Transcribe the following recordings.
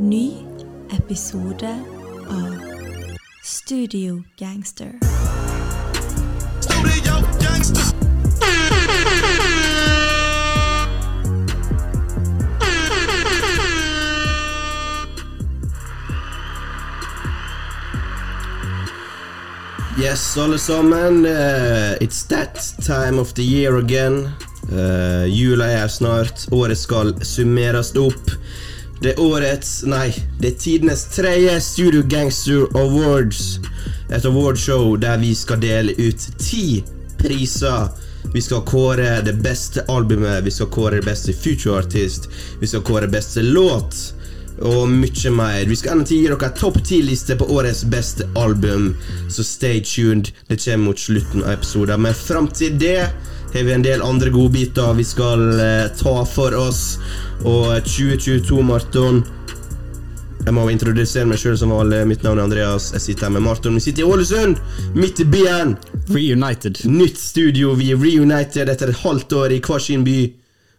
Ny episode av Studio Gangster. Yes, alle sammen. Uh, it's that time of the year again. Uh, jula er snart. Året skal summeres opp. Det er årets Nei, det er tidenes tredje Studio Gangster Awards. Et awardshow der vi skal dele ut ti priser. Vi skal kåre det beste albumet, vi skal kåre det beste future artist, vi skal kåre beste låt og mye mer. Vi skal enda gi dere topp ti-liste på årets beste album, så stay tuned. Det kommer mot slutten av episoden. Men fram til det har vi en del andre godbiter vi skal eh, ta for oss. Og 2022, Marton Jeg må introdusere meg sjøl som vanlig. Mitt navn er Andreas. Jeg sitter her med Marton. Vi sitter i Ålesund, midt i byen. Reunited. Nytt studio. Vi er reunited etter et halvt år i hver sin by.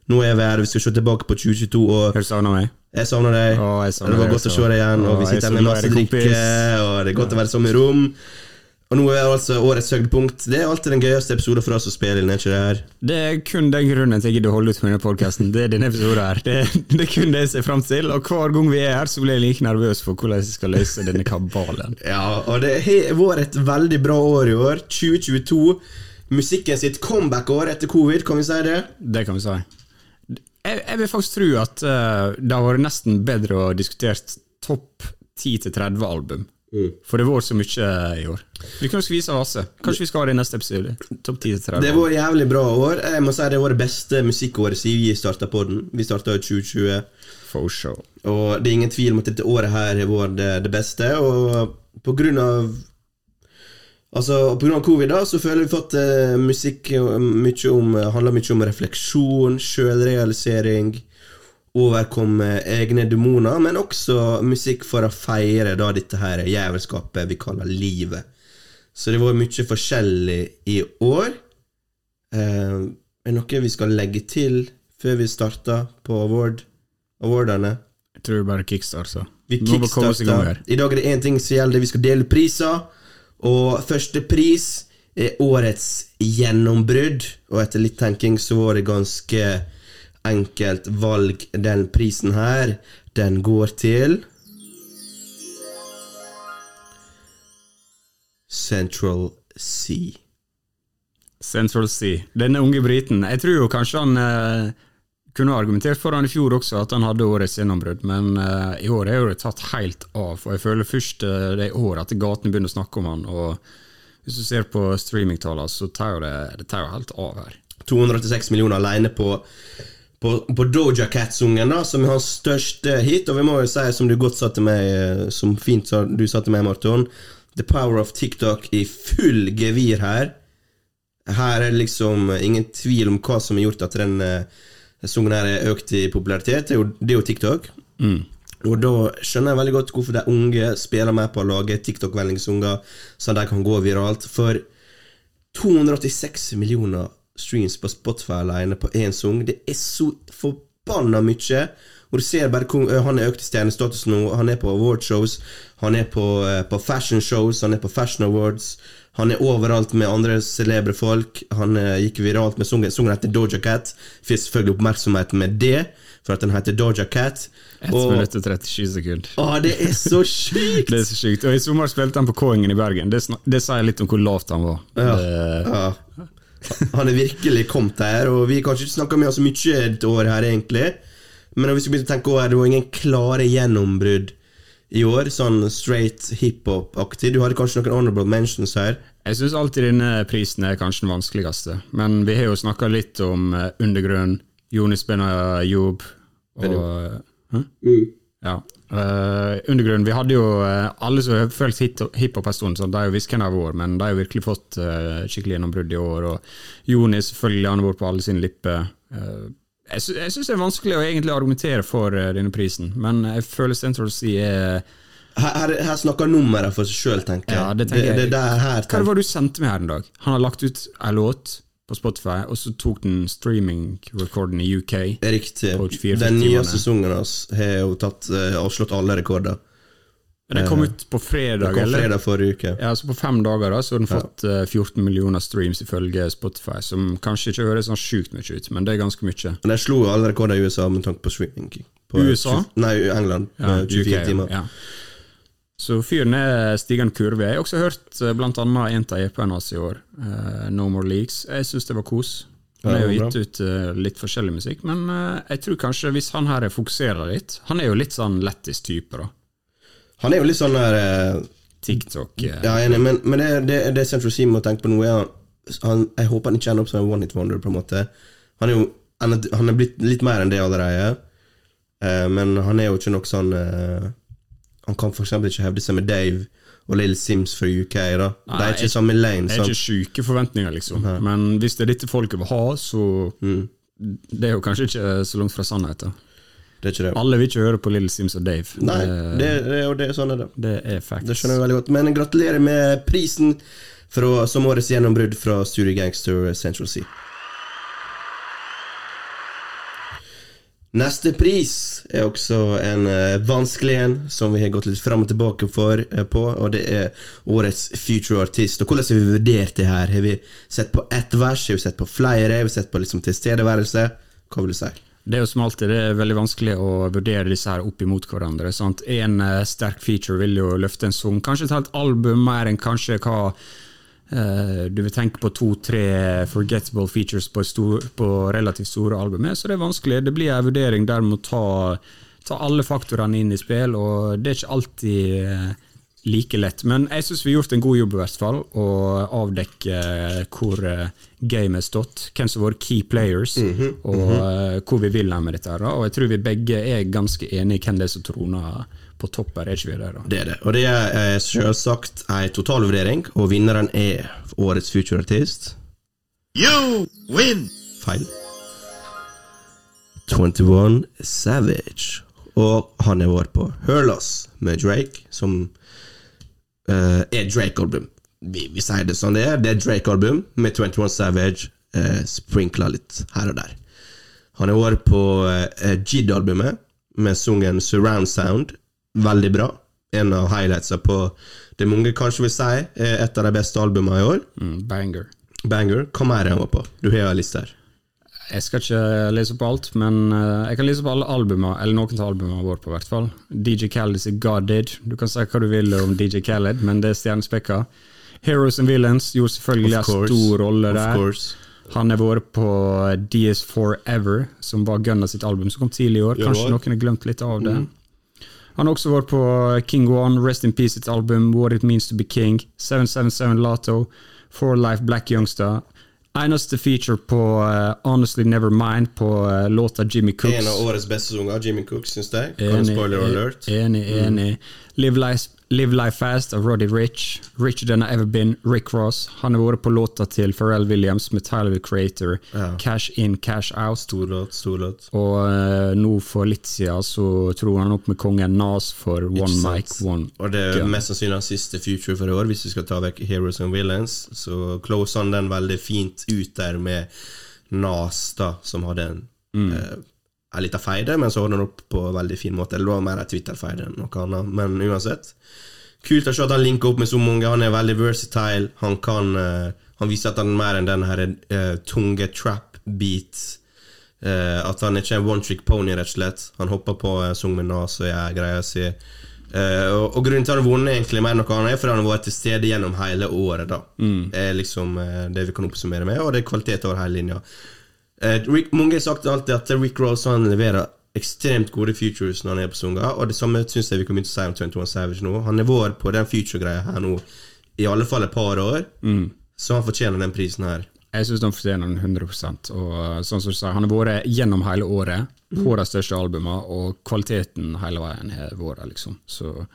Nå er vi her. Vi skal se tilbake på 2022. og Har du savna meg? jeg savner deg. Å, jeg savner det var godt å se deg igjen. Og vi sitter her med masse drikke, og det er godt å være i rom. Og nå er altså årets høydepunkt. Det er alltid den gøyeste episoden for oss å spille inn, er ikke det her? Det er kun den grunnen til jeg gidder å holde ut med denne podkasten. Det er denne episoden her. Det, det er kun det jeg ser fram til. Og hver gang vi er her, så blir jeg like nervøs for hvordan jeg skal løse denne kabalen. Ja, og det har vært et veldig bra år i år. 2022. Musikken sitt comeback-år etter covid, kan vi si det? Det kan vi si. Jeg, jeg vil faktisk tro at uh, det har vært nesten bedre å diskutere topp 10-30 album. For det vært så mye i år. Vi kan jo skvise masse. Asse. Kanskje vi skal ha det i neste episode. Topp 10-30. Det har vært jævlig bra år. Jeg må si det var det beste musikkåret siden vi starta på den. Vi starta i 2020. For sure. Og det er ingen tvil om at dette året her har vært det, det beste. Og på grunn av Altså, på grunn av covid da, så føler vi fått uh, musikk eh, mye om, handler mye om refleksjon, sjølrealisering, overkomme egne demoner, men også musikk for å feire da dette her jævelskapet vi kaller livet. Så det var mye forskjellig i år. Eh, er det noe vi skal legge til før vi starter på award, awardene? Jeg tror bare kickstart, så. Vi kickstarter. I dag er det én ting som gjelder. Vi skal dele priser. Og første pris er årets gjennombrudd. Og etter litt tenking så var det ganske enkelt valg. Den prisen her, den går til Central Sea. Central Sea. Denne unge briten. Jeg tror jo kanskje han eh, kunne argumentert for han i fjor også, at han hadde årets gjennombrudd, men eh, i år er jo det tatt helt av. Og jeg føler først eh, det er år at gatene begynner å snakke om han. Og hvis du ser på streamingtallene, så tar jo det, det tar jo helt av her. 286 millioner alene på, på, på Doja Cat-sungen, da, som er hans største hit. Og vi må jo si, som du godt sa til meg, eh, som fint sa, du sa til meg, Marton, The Power of TikTok i full gevir her. Her er det liksom ingen tvil om hva som har gjort at den eh, sangen her er økt i popularitet. Det er jo, det er jo TikTok. Og da skjønner jeg veldig godt hvorfor de unge spiller med på å lage TikTok-vennlige så de kan gå viralt. For 286 millioner streams på Spotify alene på én sang, det er så forbanna mye. Og du ser bare hvor Han er økt i stjernestatus nå. Han er på awardshows, han er på, eh, på fashion shows, han er på Fashion Awards. Han er overalt med andre celebre folk. Han eh, gikk viralt med sangen. Sangen heter Doja Cat. Fikk selvfølgelig oppmerksomhet med det, for at den heter Doja Cat. 1 minutt og 37 sekunder. Å, det er så sjukt! Det er så sykt. Og I sommer spilte han på K-ingen i Bergen. Det, det sier litt om hvor lavt han var. Ja. Det, Ja. Han er virkelig kommet her, og vi har kanskje ikke snakka med oss så mye et år her, egentlig. Men hvis vi begynner å tenke over, det var ingen klare gjennombrudd i år, sånn straight hiphop-aktig. Du hadde kanskje noen honorable mentions her. Jeg syns alltid denne prisen er kanskje den vanskeligste, men vi har jo snakka litt om eh, Undergrunn, Jonis Benayoub og Hæ? Ja. Eh, undergrunn, Vi hadde jo uh, alle som har fulgt hiphop en stund, så de har jo visst hvem de har vært, men de har jo virkelig fått uh, skikkelig gjennombrudd i år. Og Joni selvfølgelig, han har vært på alle sine lipper. Jeg sy syns det er vanskelig å egentlig argumentere for denne prisen, men jeg føler Central Sea er Her, her, snakker nummeret for seg sjøl, tenker jeg. Ja, det tenker jeg. det, det der her Hva var det du sendte meg her en dag? Han har lagt ut ei låt på Spotify, og så tok den streaming-rekorden i UK. Riktig. Den nye sesongen hans har jo tatt og avslått alle rekorder. Den kom ut på fredag, kom eller? fredag forrige uke. Ja, så På fem dager da, så har den fått ja. 14 millioner streams ifølge Spotify, som kanskje ikke høres sånn sjukt mye ut, men det er ganske mye. Men de slo alle rekorder i USA med tanke på streaming. På USA? 20 Nei, England. med 24 UK, timer. Ja. Så fyren er stigende kurve. Jeg har også hørt bl.a. en av EP-ene hans i år, uh, No More Leaks. Jeg syns det var kos. Han har jo gitt ut uh, litt forskjellig musikk, men uh, jeg tror kanskje hvis han her fokuserer litt Han er jo litt sånn lættis type, da. Han er jo litt sånn der TikTok Ja, enig, men, men det, det, det Central Sea må tenke på nå, er han, Jeg håper han ikke ender opp som en one hit wonder, på en måte. Han er jo han er, han er blitt litt mer enn det allerede, men han er jo ikke nok sånn Han kan eksempel ikke hevde seg med Dave og Little Sims fra UK. da De Nei, er ikke samme lane. Det er Sant? ikke sjuke forventninger, liksom. Men hvis det er dette folket vil ha, så Mm. Det er jo kanskje ikke så langt fra sannheten. Det er ikke det. Alle vil ikke høre på Little Sims og Dave. Nei, det, det, jo det, sånn er det. det er facts. Det skjønner jeg veldig godt. Men gratulerer med prisen fra, som årets gjennombrudd fra Studio Gangster Central C. Neste pris er også en uh, vanskelig en, som vi har gått litt fram og tilbake for, uh, på, og det er årets future artist. Og Hvordan har vi vurdert det her? Har vi sett på ett vers? Har vi sett på flere? Har vi sett på liksom tilstedeværelse? Hva vil du si? Det er jo som alltid det er veldig vanskelig å vurdere disse her opp imot hverandre. Sant? En eh, sterk feature vil jo løfte en sum, kanskje et helt album mer enn kanskje hva du vil tenke på to-tre forgettable features på, stor, på relativt store albumer. Så det er vanskelig. Det blir en vurdering der med må ta, ta alle faktorene inn i spill, og det er ikke alltid eh, like lett. Men jeg syns vi har gjort en god jobb, i hvert fall, å avdekke eh, hvor eh, gamet har stått, hvem som har vært key players, og eh, hvor vi vil med dette. Og jeg tror vi begge er ganske enige i hvem det er som troner på topp her, er ikke vi det? da? Det er det. Og det er eh, selvsagt en totalvurdering, og vinneren er årets future artist. You win! Feil. 21 Savage. Og han er vår på Hurlos med Drake, som uh, er Drake-album. Vi, vi sier det sånn det er. Det er Drake-album med 21 Savage uh, sprinkla litt her og der. Han er vår på uh, Jid-albumet med sungen Surround Sound. Veldig bra. En av highlightsa på det mange kanskje vil si er et av de beste albumene i år. Mm, banger. Banger. Hva mer er han på? Du har en liste her. Jeg skal ikke lese opp alt, men eh, jeg kan lese opp alle albumer, eller noen av albumene våre, på hvert fall. DJ Khaled is God Did. Du kan si hva du vil om DJ Khaled, men det er stjernespekka. Heroes and Villains gjorde selvfølgelig en stor rolle der. course. Han har vært på DS Forever, som var Gunna sitt album, som kom tidlig i år. Kanskje noen har glemt litt av det. Han har også vært på King One, Rest in Peace sitt album, What It Means To Be King, 777 Lato, For Life Black Youngster. Eneste feature på uh, Honestly Nevermind på uh, låta Jimmy Cooks. En av årets beste sanger, Jimmy Cooks, syns jeg. Kan spoiler e- alert. Enig, enig. Live, life, Live Life Fast av Roddy Rich. Richer Than I Ever Been, Rick Ross. Han har vært på låta til Pharrell Williams med Tyler the Creator, Ja. Cash In, Cash Out. Stor låt, stor låt. Og uh, nå for litt siden så tror han opp med kongen Nas for One sant. Mic, One Og det er mest sannsynlig hans siste future for i år, hvis vi skal ta vekk Heroes and Villains. Så close han den veldig fint ut der med Nas, da, som hadde en Mm. eh, en liten feide, men så ordner han opp på en veldig fin måte. Eller det var mer en Twitter-feide enn noe annet, men uansett. Kult å se at han linker opp med så mange. Han er veldig versatile. Han kan eh, Han viser at han er mer enn den her uh, tunge trap-beat. Uh, at han ikke er en one trick pony, rett og slett. Han hopper på uh, sang med Nas og gjør greia si. Uh, og, og grunnen til at han har vunnet, egentlig mer enn noe annet, er fordi han har vært til stede gjennom hele året. da er liksom uh, det vi kan oppsummere med, og det er kvalitet over hele linja. Eh, Rick, mange har sagt alltid at Rick Rolls han leverer ekstremt gode futures når han er på Sunga, og det samme syns jeg vi kan begynne å si om 21 Savage nå. Han har vært på den future-greia her nå i alle fall et par år, så han fortjener den prisen her. Jeg syns han fortjener den 100% Og sånn som du sa, Han har vært gjennom hele året på de største albumene, og kvaliteten hele veien har vært liksom. Så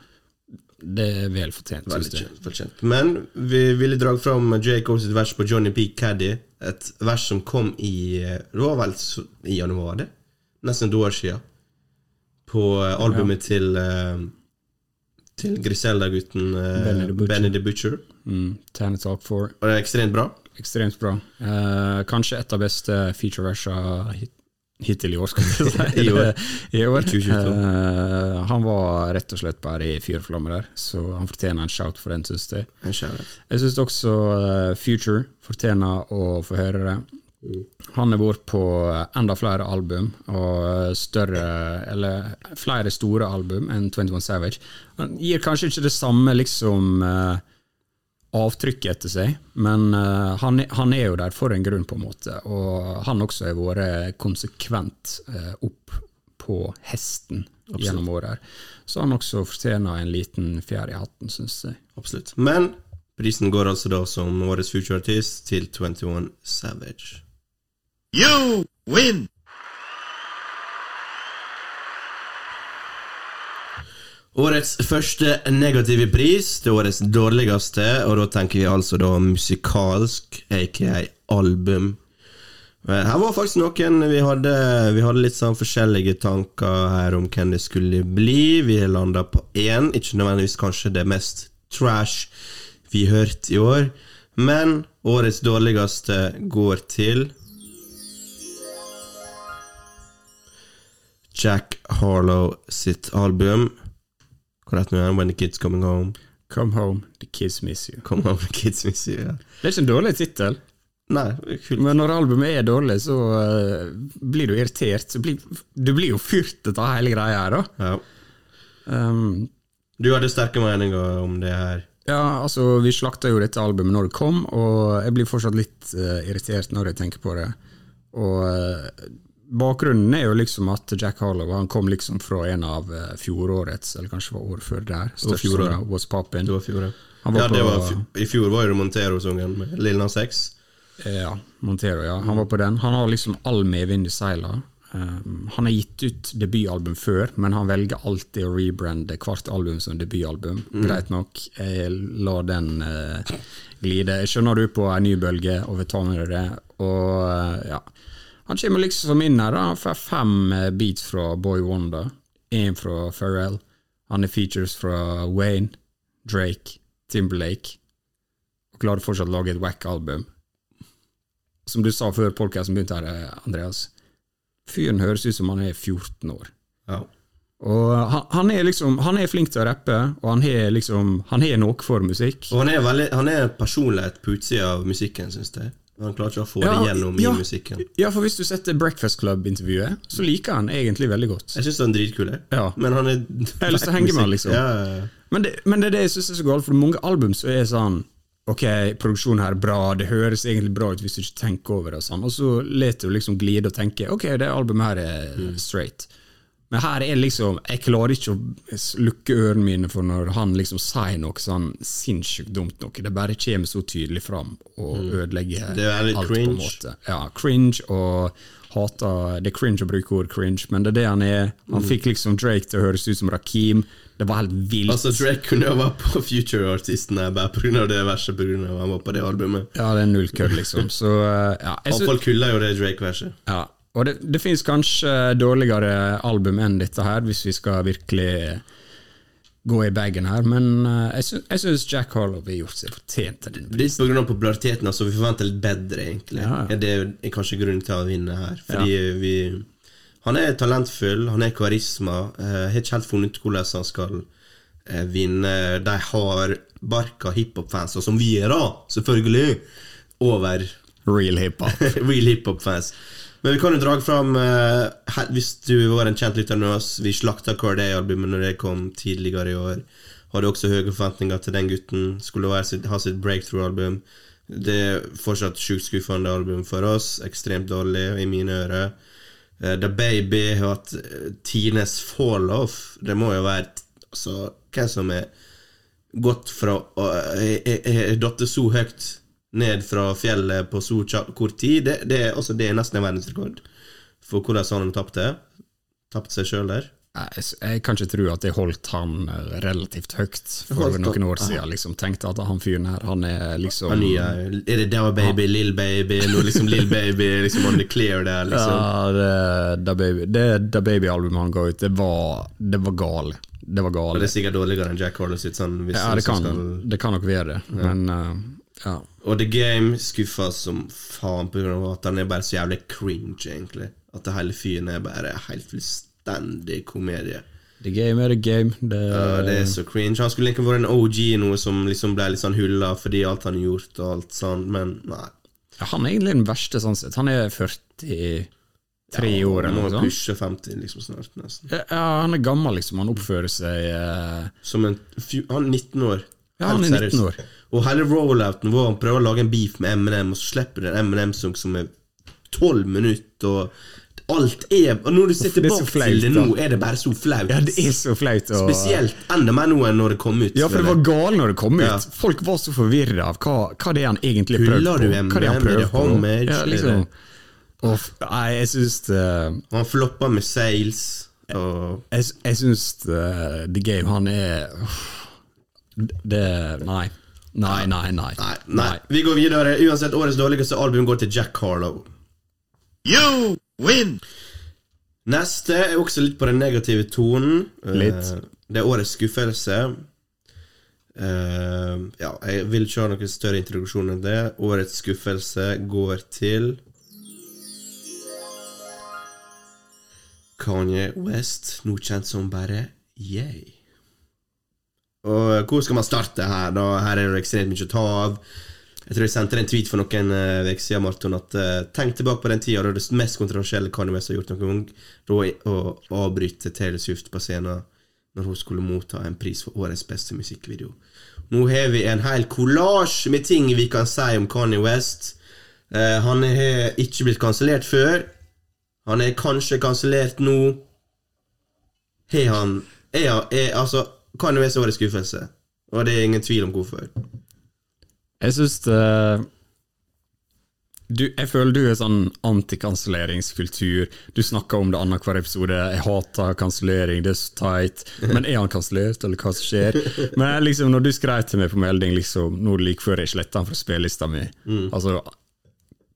det er vel fortjent, Veldig fortjent. Men vi ville dra fram J. Cole sitt vers på Johnny P. Caddy. Et vers som kom i eh, Det var vel i januar, det? Nesten et år siden. På albumet albumet til eh, Til Griselda-gutten eh, Benny the Butcher. Benny the Butcher. Mm, Talk for. Og det er ekstremt bra. ekstremt bra. Eh, kanskje et av beste feature-versa hittil i år, skal vi si. I år. I år. 2022. Eh, han var rett og slett bare i fyr der, så han fortjener en shout for den, syns jeg. Jeg syns også uh, Future fortjener å få høre det. Han har vært på enda flere album, og større Eller flere store album enn 21 Savage. Han gir kanskje ikke det samme liksom eh, avtrykket etter seg, men uh, han, han er jo der for en grunn, på en måte. Og han også har vært konsekvent uh, opp på hesten gjennom året. Så han også fortjener en liten fjær i hatten, syns jeg. Absolutt. Men prisen går altså da som årets future artist til 21 Savage. You win! Årets første negative pris til årets dårligste, og da tenker vi altså da musikalsk, aka album. Eh, Her var faktisk noen vi hadde, vi hadde litt sånn forskjellige tanker her om hvem det skulle bli. Vi landa på én, ikke nødvendigvis kanskje det mest trash vi hørte i år, men årets dårligste går til Jack Harlow sitt album. Det? When the Kids Coming Home. Come home, the kids miss you. Come home, the kids miss you. Ja. Det er ikke en dårlig tittel. Nei, kult. Men når albumet er dårlig, så uh, blir du irritert. Så blir, du blir jo fyrtet av hele greia her, da. Ja. Um, Du hadde sterke meninger om det her. ja, altså, vi slakta jo dette albumet når det kom, og jeg blir fortsatt litt uh, irritert når jeg tenker på det. Og eh, bakgrunnen er jo liksom at Jack Harlow han kom liksom fra en av eh, fjorårets, eller kanskje var året før der, største sangen, Was Poppin'. Det var ja. Det var, I fjor var jo det Montero-sangen med Lil Nas X. Ja, Montero, ja. Han var på den. Han har liksom all medvind i seila. Um, han har gitt ut debutalbum før, men han velger alltid å rebrande hvert album som debutalbum. Greit nok, jeg lar den uh, glide. Jeg skjønner du på en ny bølge og vil ta med deg det. Og uh, ja. Han kommer liksom inn her. da. Han får fem eh, beats fra Boy Wonder, én fra Pharrell. Han har features fra Wayne, Drake, Timberlake, og klarer fortsatt å lage et wack-album som du sa før podkasten begynte her, eh, Andreas, fyren høres ut som han er 14 år. Ja. Og han, han er liksom Han er flink til å rappe, og han har liksom Han har noe for musikk. Og han er, veldig, han er personlighet på utsida av musikken, syns jeg. Han klarer ikke å få Ja, det gjennom ja. i musikken. Ja, for hvis du setter Breakfast Club-intervjuet, så liker han egentlig veldig godt. Jeg syns han er dritkul. Ja. men han er Jeg har lyst til å henge med han, liksom. Ja, ja, ja. Men det, men det er det jeg syns er så galt, for mange album så er sånn Ok, produksjonen her er bra, det høres egentlig bra ut hvis du ikke tenker over det, og sånn, og så lar du liksom glide og tenke ok, det albumet her er straight. Men her er liksom Jeg klarer ikke å lukke ørene mine for når han liksom sier noe sånn sinnssykt dumt noe. Det bare kommer så tydelig fram og ødelegger Det er litt alt på en måte. Ja, cringe og hater Det er cringe å bruke ord cringe, men det er det han er. Han fikk liksom Drake til å høres ut som Rakim. Det var helt vilt. Altså, Drake kunne jo vært på Future-artisten her bare pga. det verset, på grunn av han var på det albumet. Ja, det er null kødd, liksom. Så uh, ja. Iallfall hyller jo det Drake-verset. ja. Og det, det finnes kanskje dårligere album enn dette her, hvis vi skal virkelig gå i bagen her, men uh, jeg, sy syns Jack Harlow har gjort seg fortjent til den. Litt på grunn av populariteten. Altså, vi forventer litt bedre, egentlig. Ja, ja. Det er kanskje grunnen til å vinne her. Fordi vi Han er talentfull, han er karisma. eh, Har ikke helt funnet ut hvordan han skal eh, vinne de hardbarka hiphop-fansa, som vi er, da, selvfølgelig, over Real hiphop. real hiphop-fans. Men vi kan jo dra fram uh, Hvis du var en kjent lytter med oss, vi slakta Corday-albumet når det kom tidligere i år. Hadde også høye forventninger til den gutten. Skulle sitt, ha sitt breakthrough-album. Det er fortsatt sjukt skuffende album for oss. Ekstremt dårlig i mine ører. Eh, The Baby har hatt Tines tidenes fall-off. Det må jo være altså, hvem som er gått fra å uh, datt så høyt ned fra fjellet på så kort tid, det, det, er- altså, det er nesten en verdensrekord for hvordan han tapte. Tapte seg sjøl der. Jeg, jeg kan ikke tro at jeg holdt han eh, relativt høyt for noen år siden. Liksom. Tenkte at han fyren her, han er liksom Han nye, er det Da Baby, Lill Baby, nå liksom Lill Baby liksom on the clear der, liksom. Ja, det, Da Baby Det Baby-albumet han ga ut, det var, det var gal. Det var gal. det er sikkert dårligere enn Jack Harlow sitt, sånn, Ja, det kan, skal det kan nok være det, men eh, ja. Og The Game skuffa som faen av at han er bare så jævlig cringe, egentlig. At det hele fyren er bare helt fullstendig komedie. The game er the game. Det, Ja, det er så cringe. Han skulle egentlig vært en OG, noe som liksom ble litt sånn hulla fordi alt han har gjort, og alt sånn, men nei. Ja, han er egentlig den verste, sånn sett. Han er 43 år, Han eller må noe sånt. pushe 50 liksom snart, nesten. Ja, han er gammel, liksom. Han oppfører seg eh, Som en Han er 19 år. Ja, han er 19 seriøst. år. Og hele rollouten hvor han prøver å lage en beef med Eminem, og så slipper du en Eminem-sang som er 12 minutter, og alt er Og når du ser det er flaut, til det nå, er det bare så flaut. Ja, det er så flaut. Og... Spesielt enda mer nå enn når det kom ut. Ja, for det var galt når det kom ut. Ja. Folk var så forvirra av hva, hva det er han egentlig prøvde på. du Hva det er han prøvde det på. homage? Ja, liksom. og, nei, jeg syns det Han floppa med Sales, og Jeg, jeg syns eh, The Game, han er Det Nei. Nei, nei, nei. Nei, nei. Vi går videre. Uansett, årets dårligste album går til Jack Harlow. You win! Neste er også litt på den negative tonen. Litt. Eh, Det er årets skuffelse. Uh, ja, jeg vil ikke ha noen større introduksjon enn det. Årets skuffelse går til Kanye West, nå kjent som bare Yay. Og hvor skal man starte her, da? Her er det ekstremt mye å ta av. Jeg tror jeg sendte en tweet for noen uker siden, Marton, at uh, tenk tilbake på den tida da det mest kontroversielle Kanye West har gjort noen gang, da å avbryte Taylor Swift på scenen når hun skulle motta en pris for årets beste musikkvideo. Nå har vi en hel kollasj med ting vi kan si om Kanye West. Uh, han har ikke blitt kansellert før. Han er kanskje kansellert nå. Har han er, er, Altså, Kanye West er årets skuffelse, og det er ingen tvil om hvorfor. Jeg syns det du, Jeg føler du er sånn antikanselleringskultur. Du snakker om det annenhver episode. 'Jeg hater kansellering, det er så teit'. Men er han kansellert, eller hva som skjer? Men liksom, når du skrev til meg på melding liksom, nå like før jeg sletta han fra spillelista mi Altså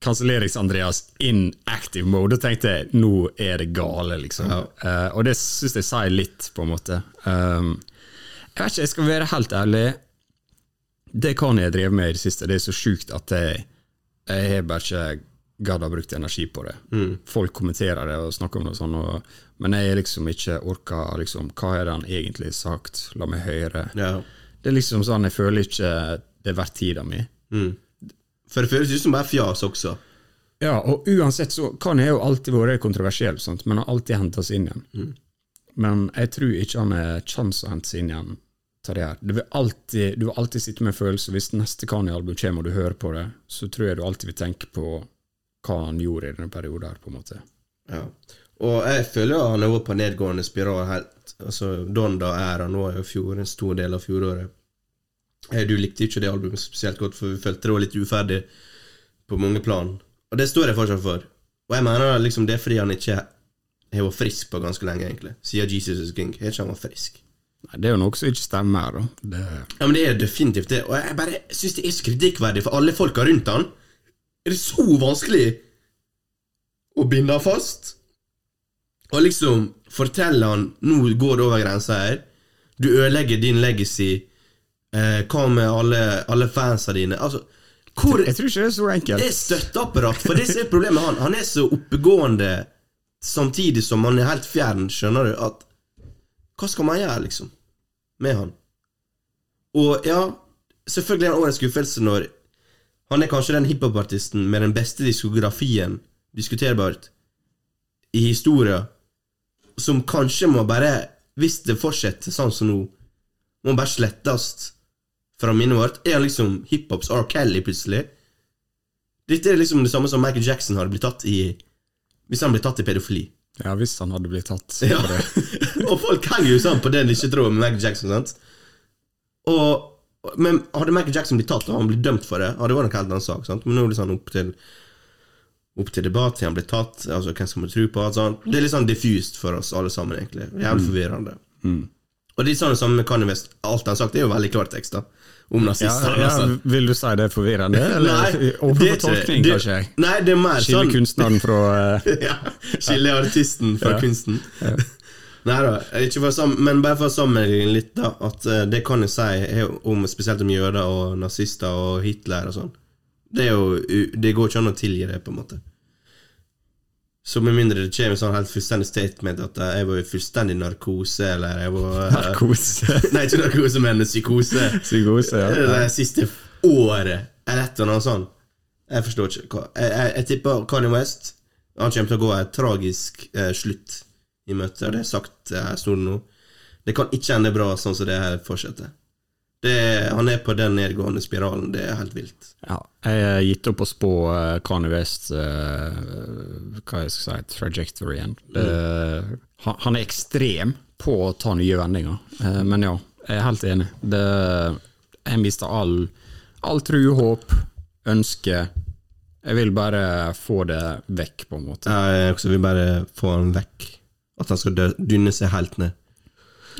Kansellerings-Andreas in active mode. Da tenkte jeg nå er det gale, liksom. Ja. Uh, og det syns jeg sier litt, på en måte. Um, jeg vet ikke, jeg skal være helt ærlig. Det kan jeg drive med i det siste. Det er så sjukt at jeg, jeg har bare ikke gadd å brukt energi på det. Folk kommenterer det og snakker om det og sånn, og, men jeg liksom ikke orka liksom, Hva har han egentlig sagt? La meg høre. Ja. Det er liksom sånn, jeg føler ikke det er verdt tida mi. For det føles ut som bare fjas også. Ja, og uansett så kan jeg jo alltid være kontroversiell, sant? men har alltid henta oss inn igjen. Men jeg tror ikke han er kjangs å hente seg inn igjen til det her. Du vil alltid, du vil alltid sitte med følelser. Hvis neste Kanye-album kommer og du hører på det, så tror jeg du alltid vil tenke på hva han gjorde i denne perioden her, på en måte. Ja. Og jeg føler jo han er vært på nedgående spiral helt Altså, Donda-æra nå er jo fjor, en stor del av fjoråret. Eh, Du likte ikke det albumet spesielt godt, for vi følte det var litt uferdig på mange plan. Og det står jeg fortsatt for. Og jeg mener liksom det er fordi han ikke har vært frisk på ganske lenge, egentlig. Siden Jesus is King. Har ikke han vært frisk. Nei, det er jo noe som ikke stemmer her, da. Det, Ja, men det er definitivt det. Og jeg bare syns det er så kritikkverdig for alle folka rundt han. Er det så vanskelig å binde han fast? Og liksom fortelle han nå går det over grensa her. Du ødelegger din legacy. Eh, hva med alle, alle fansa dine? Altså, hvor jeg tror ikke det er så enkelt. Det er støtteapparat, for det som er problemet han. Han er så oppegående samtidig som han er helt fjern, skjønner du, at Hva skal man gjøre, liksom, med han? Og ja, selvfølgelig er det årets skuffelse når han er kanskje den hiphopartisten med den beste diskografien, diskuterbart, i historien, som kanskje må bare, hvis det fortsetter sånn som nå, må bare slettes fra minnet vårt. Er han liksom hiphops R. Kelly plutselig? Dette er liksom det samme som Michael Jackson hadde blitt tatt i Hvis han ble tatt i pedofili. Ja, hvis han hadde blitt tatt Ja. og folk henger jo sånn på den ikke tror med Michael Jackson. sant? Og, men hadde Michael Jackson blitt tatt og han blitt dømt for det, ja, det var nok helt annen sak. sant? Men nå er det sånn opp til Opp til debatt til han blir tatt. altså Hvem skal man tro på? Sånn. Det er litt sånn diffust for oss alle sammen, egentlig. Jævlig forvirrende. Og det er sånn det samme med Kanye West. Alt han har sagt, det er jo veldig klartekst da om nazister. ja, altså. vil du si det er forvirrende? Eller Nei, åpen for tolkning, det- kanskje? Nei, det er mer Skille sånn kunstneren fra eh, ja, Skille artisten fra Ja. kunsten. Nei da, ikke for sammen, men bare for å sammenligne litt, da. At eh, det kan jeg si om, spesielt om jøder og nazister og Hitler og sånn. Det, jo, det går ikke an å tilgi det, på en måte. Så med mindre det kommer sånn helt fullstendig statement at jeg var i fullstendig narkose, eller jeg var eh, Narkose. Nei, ikke narkose, men psykose. Psykose, ja. Det siste året, eller et eller annet sånt. Jeg forstår ikke Jeg, jeg, jeg tipper Kanye West Han kommer til å gå en tragisk eh, slutt i møtet Det er sagt eh, stort nå. Det kan ikke ende bra sånn som det her fortsetter. Det, han er på den nedgående spiralen. Det er helt vilt. Ja, jeg har gitt opp å spå uh, Kanye West uh, Hva jeg skal si, trajectoryen. Uh, han, han er ekstrem på å ta nye vendinger, uh, men ja, jeg er helt enig. Det, jeg mister all, all tru, håp, ønske. Jeg vil bare få det vekk, på en måte. Jeg også vil bare få han vekk. At han skal dø, dynne seg helt ned.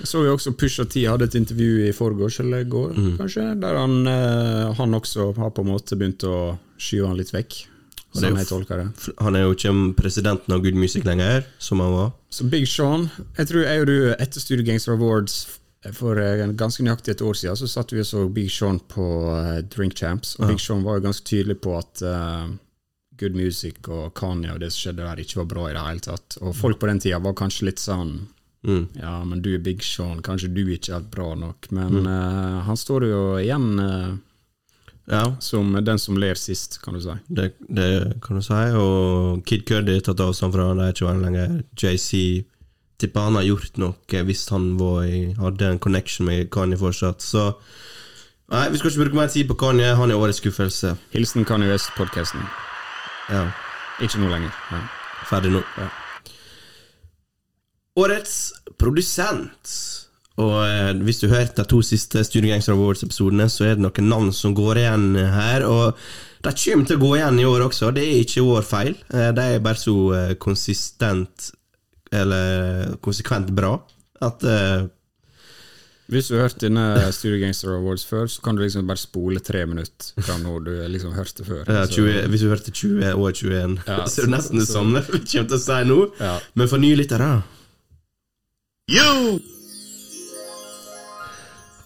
Så jo også Pusha T hadde et intervju i forgårs, eller går, kanskje, der han, eh, han også har på en måte begynt å skyve han litt vekk. det er jo. Han er jo ikke presidenten av Good Music lenger, som han var. Så Big Sean Jeg tror jeg og du etter Studio Gangster Awards for eh, ganske nøyaktig et år siden så satt vi og så Big Sean på eh, Drink Champs, og Big Sean var jo ganske tydelig på at uh, Good Music og Kanye og det som skjedde der, ikke var bra i det hele tatt. Og folk på den tida var kanskje litt sånn Mm. Ja, men du er Big Sean, kanskje du ikke er helt bra nok. Men eh, han står jo igjen uh, Ja, som den som ler sist, kan du si. det, det kan du si. Og Kid Cuddy har tatt avstand fra han, det er ikke han lenger. JC tipper han har gjort noe hvis han var i, hadde en connection med Kanye fortsatt. Så Nei, vi skal ikke bruke mer tid på Kanye. Han er årets skuffelse. Hilsen Kanye West-podkasten. Ja, Ikke nå lenger. Ja. Ferdig nå. Ja. Årets produsent. Og eh, hvis du hørte de to siste Studio Gangster Awards-episodene, så er det noen navn som går igjen her. Og de kommer til å gå igjen i år også. Det er ikke vår feil. Eh, de er bare så eh, konsistent Eller konsekvent bra at Hvis du har hørt dine Studio Gangster Awards før, så kan du liksom bare spole tre minutter fra når du liksom hørte før. ja, 20, Hvis du hørte 20 år 21, Ja, så er det nesten det samme vi kommer til å si nå. Ja. Men for nye lyttere You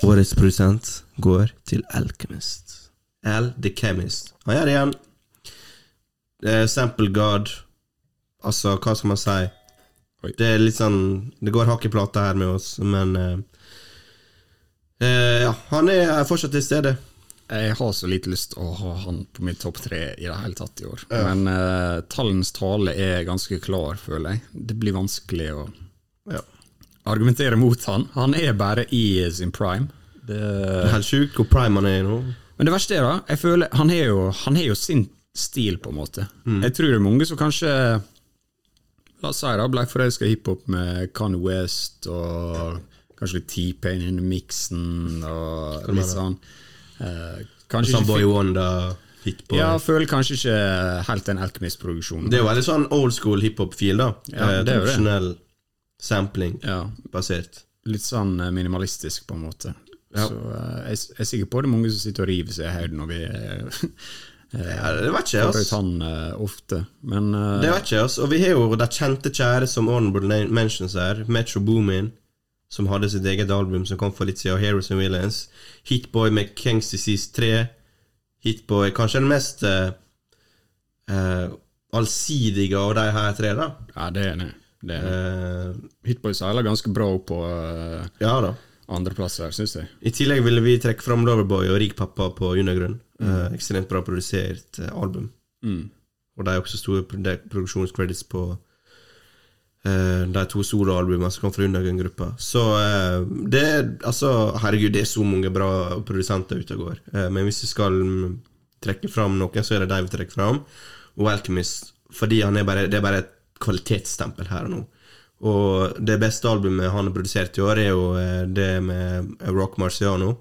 Årets produsent går til Alchemist. Al The Chemist. Han gjør det igjen. Eh, Sample God. Altså, hva skal man si? Det er litt sånn Det går hakk i plata her med oss, men eh, eh, Ja, han er fortsatt til stede. Jeg har så lite lyst å ha han på mitt topp tre i det hele tatt i år. Men uh, tallens tale er ganske klar, føler jeg. Det blir vanskelig å Ja. Argumentere mot han. Han er bare i sin prime. Det, Det er helt sjukt hvor prime han er nå. men det verste er da, jeg føler han har jo, jo sin stil, på en måte. Jeg tror det er mange som kanskje La oss si da, ble forelska i hiphop med Kanye West og kanskje litt T-Pain inni i miksen og litt sånn. Eh, kanskje Some ikke Boy Wonder, Hitboy. Ja, føler kanskje ikke helt den Alkymist-produksjonen. Det er jo veldig sånn old school hiphop-fil, da. Ja, eh, det er jo det. Tradisjonell sampling-basert. Litt sånn eh, minimalistisk, på en måte. Ja. Så eh, jeg, jeg er sikker på det er mange som sitter og river seg i hodet når vi eh, Ja, det vet ikke jeg, ofte. Men eh, Det vet ikke jeg. Og vi har jo de kjente kjære som Honorable Mentions her. Metro Boomin, som hadde sitt eget album som kom for litt siden, Heroes and Villains. Hitboy med Kings Disease 3. Hitboy kanskje den mest eh, allsidige av de her tre, da. ja, det er det. Det, er. Eh, Hitboy seiler ganske bra opp på uh, ja andreplass her, syns jeg. I tillegg ville vi trekke fram Loverboy og Rik Pappa på Undergrunn. Eh, ekstremt bra produsert eh, album. Mm. Og de har også store produ- produksjonscredits på eh, de to soloalbumene som kom fra Undergrunn-gruppa. Så eh, det er Altså, herregud, det er så mange bra produsenter ute og går. Eh, men hvis vi skal mm, trekke fram noen, så er det de vi trekker fram. Og Alchemist, fordi han er bare, det er bare et kvalitetsstempel her og nå. Og det beste albumet han har produsert i år, er jo eh, det med Rock Marciano.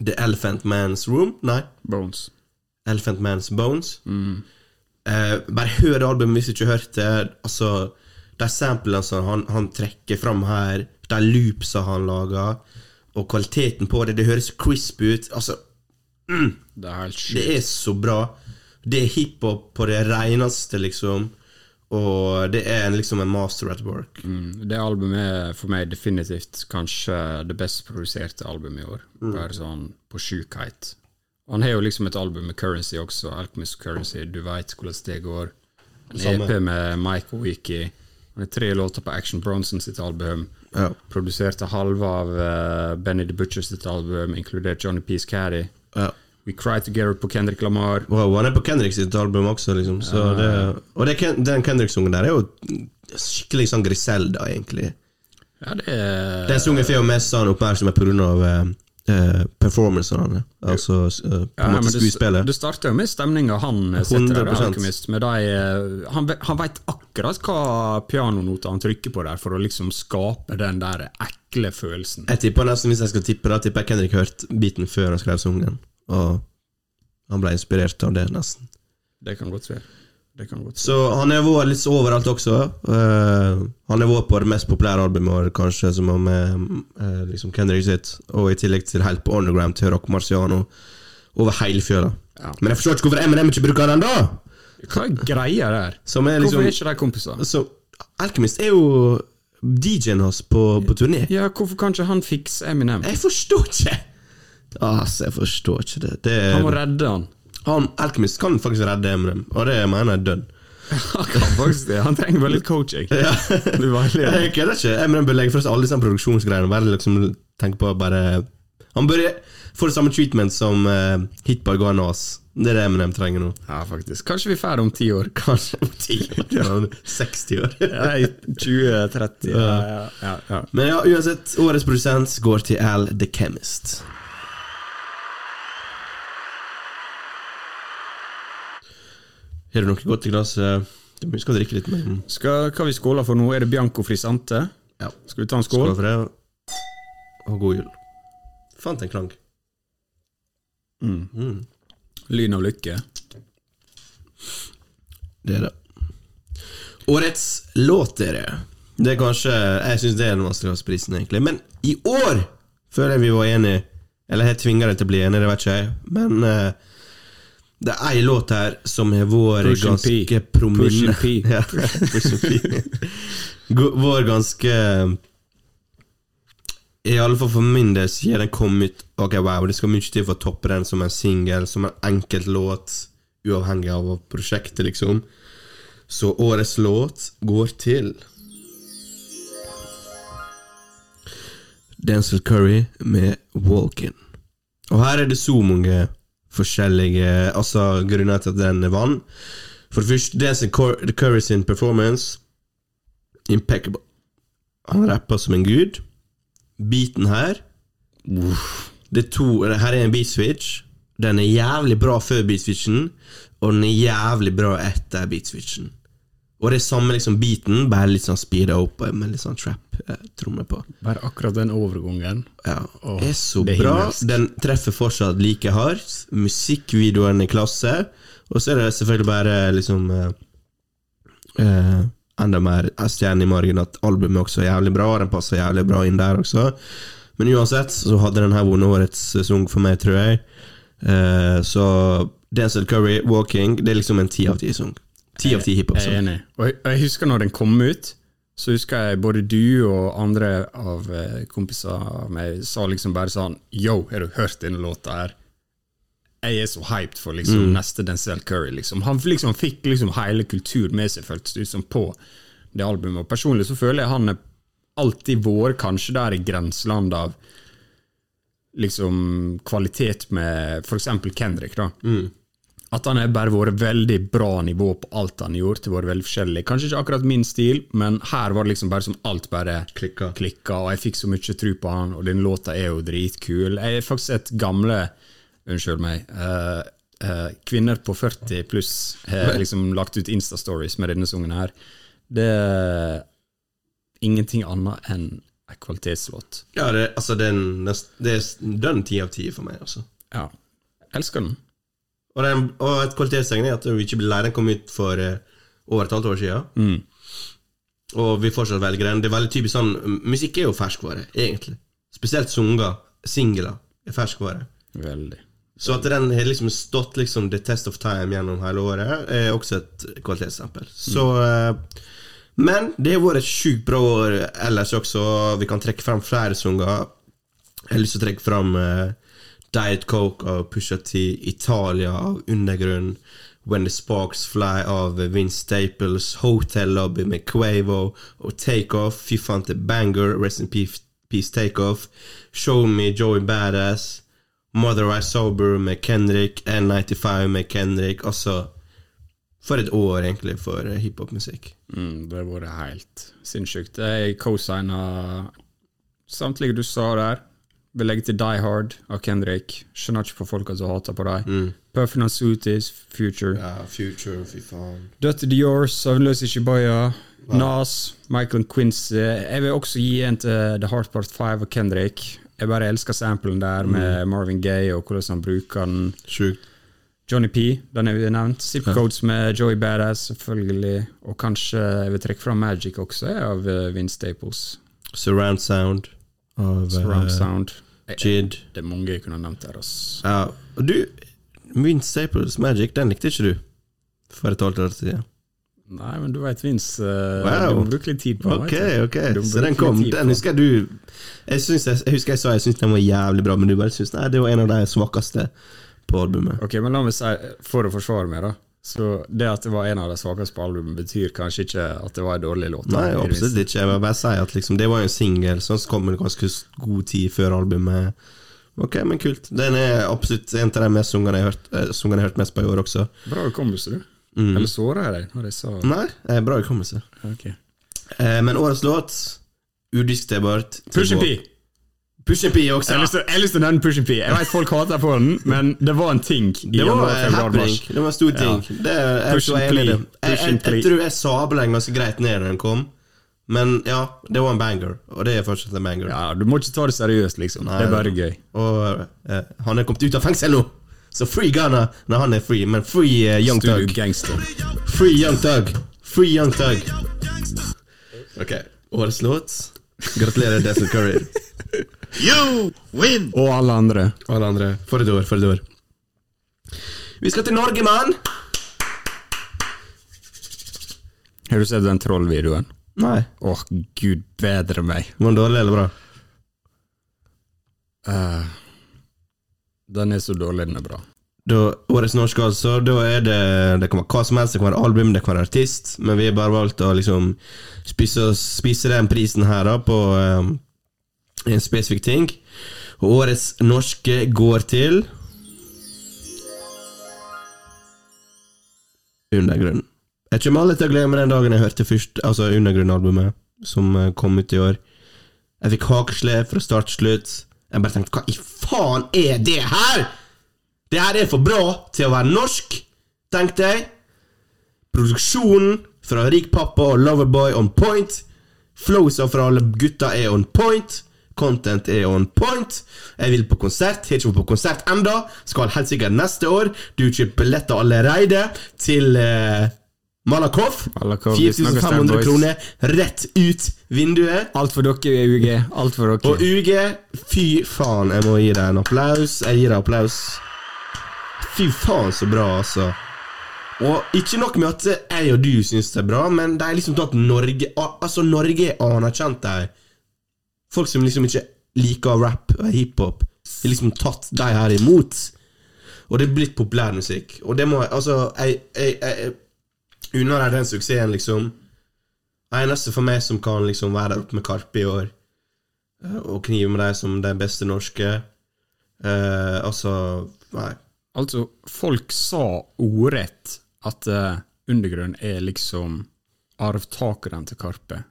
The Elephant Man's Room. Nei, Bones. Elephant Man's Bones. Mm. Eh, bare hør det albumet hvis du ikke har hørt det. Altså, de samplene som han, han trekker fram her, de loopsa han lager, og kvaliteten på det, det høres crisp ut. Altså, Det er det er så bra. Det er hiphop på det reneste, liksom. Og det er liksom en master at work. Mm, det albumet er for meg definitivt kanskje det best produserte albumet i år. Mm. Bare sånn på sjukhet. Han har jo liksom et album med Currency også, Alchemist Currency. Du veit hvordan det går. En Samme. EP med Mike Wiki. Han har tre låter på Action Bronson sitt album. Ja. Produserte halve av uh, Benny the Butcher sitt album, inkludert Johnny Peace Caddy. Ja. We Cry Together på Kendrick Lamar. Wow, han er på Kendrick sitt album også, liksom. Så det, og det, den Kendrick-sungen der er jo skikkelig sånn Griselda, egentlig. Ja, det er Den sungen får jo mest sånn oppmerksomhet pga. Uh, uh, performancene. Altså uh, på en måte skuespillet. det starter jo med stemninga han eh, setter der, 100%. Med de, eh, han han veit akkurat hva pianonoter han trykker på der, for å liksom skape den der ekle følelsen. Jeg tipper nesten Hvis jeg skal tippe, da tipper jeg Kendrick hørte biten før han skrev sangen. Og han ble inspirert av det, nesten. Det kan godt være. Så han har vært litt overalt også. Uh, han har vært på det mest populære albumet kanskje, som var med uh, liksom Kendrick sitt, og i tillegg til helt på Underground til Rock Marciano over hele fjøla. Ja. Men jeg forstår ikke hvorfor Eminem ikke bruker den, da! Hva er greia der? Som er Hvorfor liksom er ikke de kompiser? så, Alchemist er jo DJ-en hans på, på turné. Ja, hvorfor kan ikke han fikse Eminem? Jeg forstår ikke! Altså, jeg forstår ikke det. det Han må redde han. han, Alchemist kan faktisk redde Eminem, og det mener jeg er dønn. Han kan faktisk det. Han trenger bare litt coaching. Du var Jeg kødder ikke. Eminem bør legge fra seg alle disse produksjonsgreiene. Bare liksom tenke på bare Han bør få det samme treatment som uh, Hitbar ga Nas. Det er det Eminem trenger nå. Ja, faktisk. Kanskje vi får det om ti år. Kanskje om ti år. Ja, 60 år. Nei, i 2030. Ja, ja, ja, ja. Men ja, uansett, årets produsent går til Al The Chemist. Har du noe godt i glasset? Du skal drikke litt, mer. Skal, hva vi skåler for nå? Er det Bianco Frisante? Ja. Skal vi ta en skål skål? for det. Og god jul. Fant en klang. Lyn av lykke. Det er det. Årets låt, dere. Det er kanskje Jeg syns det er den vanskeligste prisen, egentlig. Men i år føler jeg vi var enige. Eller jeg tvinga deg til å bli enig, det vet ikke jeg. Men eh, det er ei låt her som har vært ganske prominent Vært ganske I alle fall for min del, har den kommet Ok, wow, det skal mye til for å toppe den som en singel, som en enkelt låt, uavhengig av prosjektet, liksom. Så årets låt går til Denzil Curry med 'Walkin'. Og her er det så mange forskjellige Altså grunner til at den vant. For det første, det Cur- Curry sin performance impeccable. Han rapper som en gud. Beaten her Det er to Her er en beat switch. Den er jævlig bra før beat switchen, og den er jævlig bra etter beat switchen. Og det samme liksom beaten, bare litt sånn speeda opp med litt sånn trap-tromme på. Bare akkurat den overgangen. Ja, Åh, er så det bra. himmelsk. Den treffer fortsatt like hardt. Musikkvideoen i klasse. Og så er det selvfølgelig bare liksom eh, eh, Enda mer stjerne i margen at albumet også er jævlig bra. Den passer jævlig bra inn der også. Men uansett så hadde den her vunnet årets sesong for meg, tror jeg. Eh, så Denzel Curry, 'Walking', det er liksom en ti av ti-sang. Ti av ti Jeg er enig. Og jeg, jeg husker når den kom ut, så husker jeg både du og andre av eh, kompiser av meg sa liksom bare sånn Yo, har du hørt denne låta her? Jeg er så hyped for liksom neste Denzel Curry. Liksom. Han liksom fikk liksom hele kulturen med seg, føltes det ut som, på det albumet. Og personlig så føler jeg han er alltid vår, kanskje der i grenseland av liksom kvalitet med f.eks. Kendrick. da at han har bare vært veldig bra nivå på alt han har gjort. Det har vært veldig forskjellig. Kanskje ikke akkurat min stil, men her var det liksom bare som alt bare Klikka. klikka, og jeg fikk så mye tro på han, og den låta er jo dritkul. Jeg har faktisk sett gamle Unnskyld meg. Uh, uh, kvinner på 40 pluss har liksom lagt ut Insta-stories med denne sangen her. Det er ingenting annet enn en kvalitetslåt. Ja, det, altså, det er, den det er ti av ti for meg, altså. Ja. Elsker den. Og, den, og et kvalitetstegn er at vi ikke blir lei. Den kom ut for eh, over et halvt år siden. Mm. Og vi fortsatt velger den. Det er veldig typisk sånn Musikk er jo ferskvare, egentlig. Spesielt sanger, singler, er ferskvare. Veldig. Så at den har liksom stått liksom the test of time gjennom hele året, er også et kvalitetsstempel. Så mm. Men det har vært et sjukt bra år ellers også. Vi kan trekke fram flere sanger. Jeg har lyst til å trekke fram eh, Diet Coke av Pusha T, Italia av Undergrunn, When the Sparks Fly av Vince Staples, Hotel Lobby med Quavo og Takeoff, fy faen til banger, Rest in Peace, Takeoff, Show Me Joey Badass, Mother I Sober med Kendrick, N95 med Kendrick, altså For et år, egentlig, for hiphopmusikk. Mm, det har vært helt sinnssykt. Jeg cosigna samtlige du sa der. Vil legge til Die Hard av Kendrick. Skjønner ikke på folka som hater på dem. Mm. Puffin Suities, Future. Ja, Future, fy faen. Dirty Dior, Søvnløs i Ishibaya. Nas, Michael Quincy. Jeg vil også gi en til The Heart Part 5 av Kendrick. Jeg bare elsker samplen der med Marvin Gaye og hvordan han bruker den. Sjukt. Johnny P, den er vi nevnt. Zip Codes med Joey Badass, selvfølgelig. Og kanskje jeg vil trekke fram Magic også, av eh, Vince Staples. Surround Sound av Surround uh, Sound. Jid. Det er mange jeg kunne nevnt der. ass. Ja, og du Vince Staples Magic, den likte ikke du for et halvt år siden. Nei, men du veit Vince. uh, Wow. Du må bruke litt tid på den, Ok, ok, så den kom. Den husker jeg du Jeg, synes jeg, jeg husker jeg sa jeg syntes den var jævlig bra, men du bare syntes nei, det var en av de svakeste på albumet. Ok, men la meg si, for å forsvare meg, da. Så det at det var en av de svakeste på albumet, betyr kanskje ikke at det var en dårlig låt. Nei, absolutt ikke. Jeg vil bare si at liksom, det var jo en singel, den kom en ganske god tid før albumet. Ok, men kult. Den er absolutt en av de mest sungene jeg har hørt, eh, mest på i år også. Bra hukommelse, du. Mm. Eller såra jeg deg når jeg sa Nei, eh, bra hukommelse. Okay. Eh, men årets låt Udiskutert. Push P! Push P også. Til- jeg har lyst til å nevne Push P. Jeg vet folk hater på den, men det var en ting i Det var januar, en happening. Det var en stor ting. Det er, jeg, tror jeg, det. jeg, jeg, jeg tror jeg sabla den ganske greit ned da den kom. Men ja, det var en banger, og det er fortsatt en banger. Ja, Du må ikke ta det seriøst, liksom. det er bare gøy. Og uh, han er kommet ut av fengsel nå, så free Ghana når han er free. Men free uh, Young Studio Thug. Gangster. Free Young Thug. Free Young Thug. Ok, årets låt. Gratulerer, Desert Curry. You win! Og alle andre. Og alle andre. For et år, for et år. Vi skal til Norge, mann! Har du sett den trollvideoen? Nei. Åh, gud bedre meg. Var den dårlig eller bra? Uh, den er så dårlig den er bra. Da, årets norske, altså. Da er det Det kan være hva som helst, det kan være album, det kan være artist, men vi har bare valgt å liksom spise, spise den prisen her da på eh, en spesifikk ting. Årets norske går til Undergrunn. Jeg kommer aldri til å glemme den dagen jeg hørte først Altså Undergrunn-albumet, som eh, kom ut i år. Jeg fikk hakeslep fra start til slutt. Jeg bare tenkte hva i faen er det her?! Det her er for bra til å være norsk, tenkte jeg. Produksjonen fra Rik pappa og Loverboy on point. Flowsa fra alle gutta er on point. Content er on point. Jeg vil på konsert. Har ikke vært på konsert enda Skal helt sikkert neste år. Du kjøper billetter allerede til eh, Malakoff. Malakoff, 4500 kroner rett ut vinduet. Alt for dere, UG. Alt for dere. Og UG, fy faen, jeg må gi deg en applaus. Jeg gir deg applaus. Fy faen, så bra, altså. Og ikke nok med at jeg og du syns det er bra, men de har liksom tatt Norge Altså, Norge er anerkjent der. Folk som liksom ikke liker rap og hiphop, har liksom tatt de her imot. Og det er blitt populærmusikk. Og det må Altså, jeg, jeg, jeg, unner deg den suksessen, liksom. Eneste for meg som kan liksom være der oppe med Karpe i år, eh, og knive med deg som de beste norske eh, Altså, nei. Altså, folk sa ordrett at uh, Undergrunn er liksom arvtakeren til Karpe.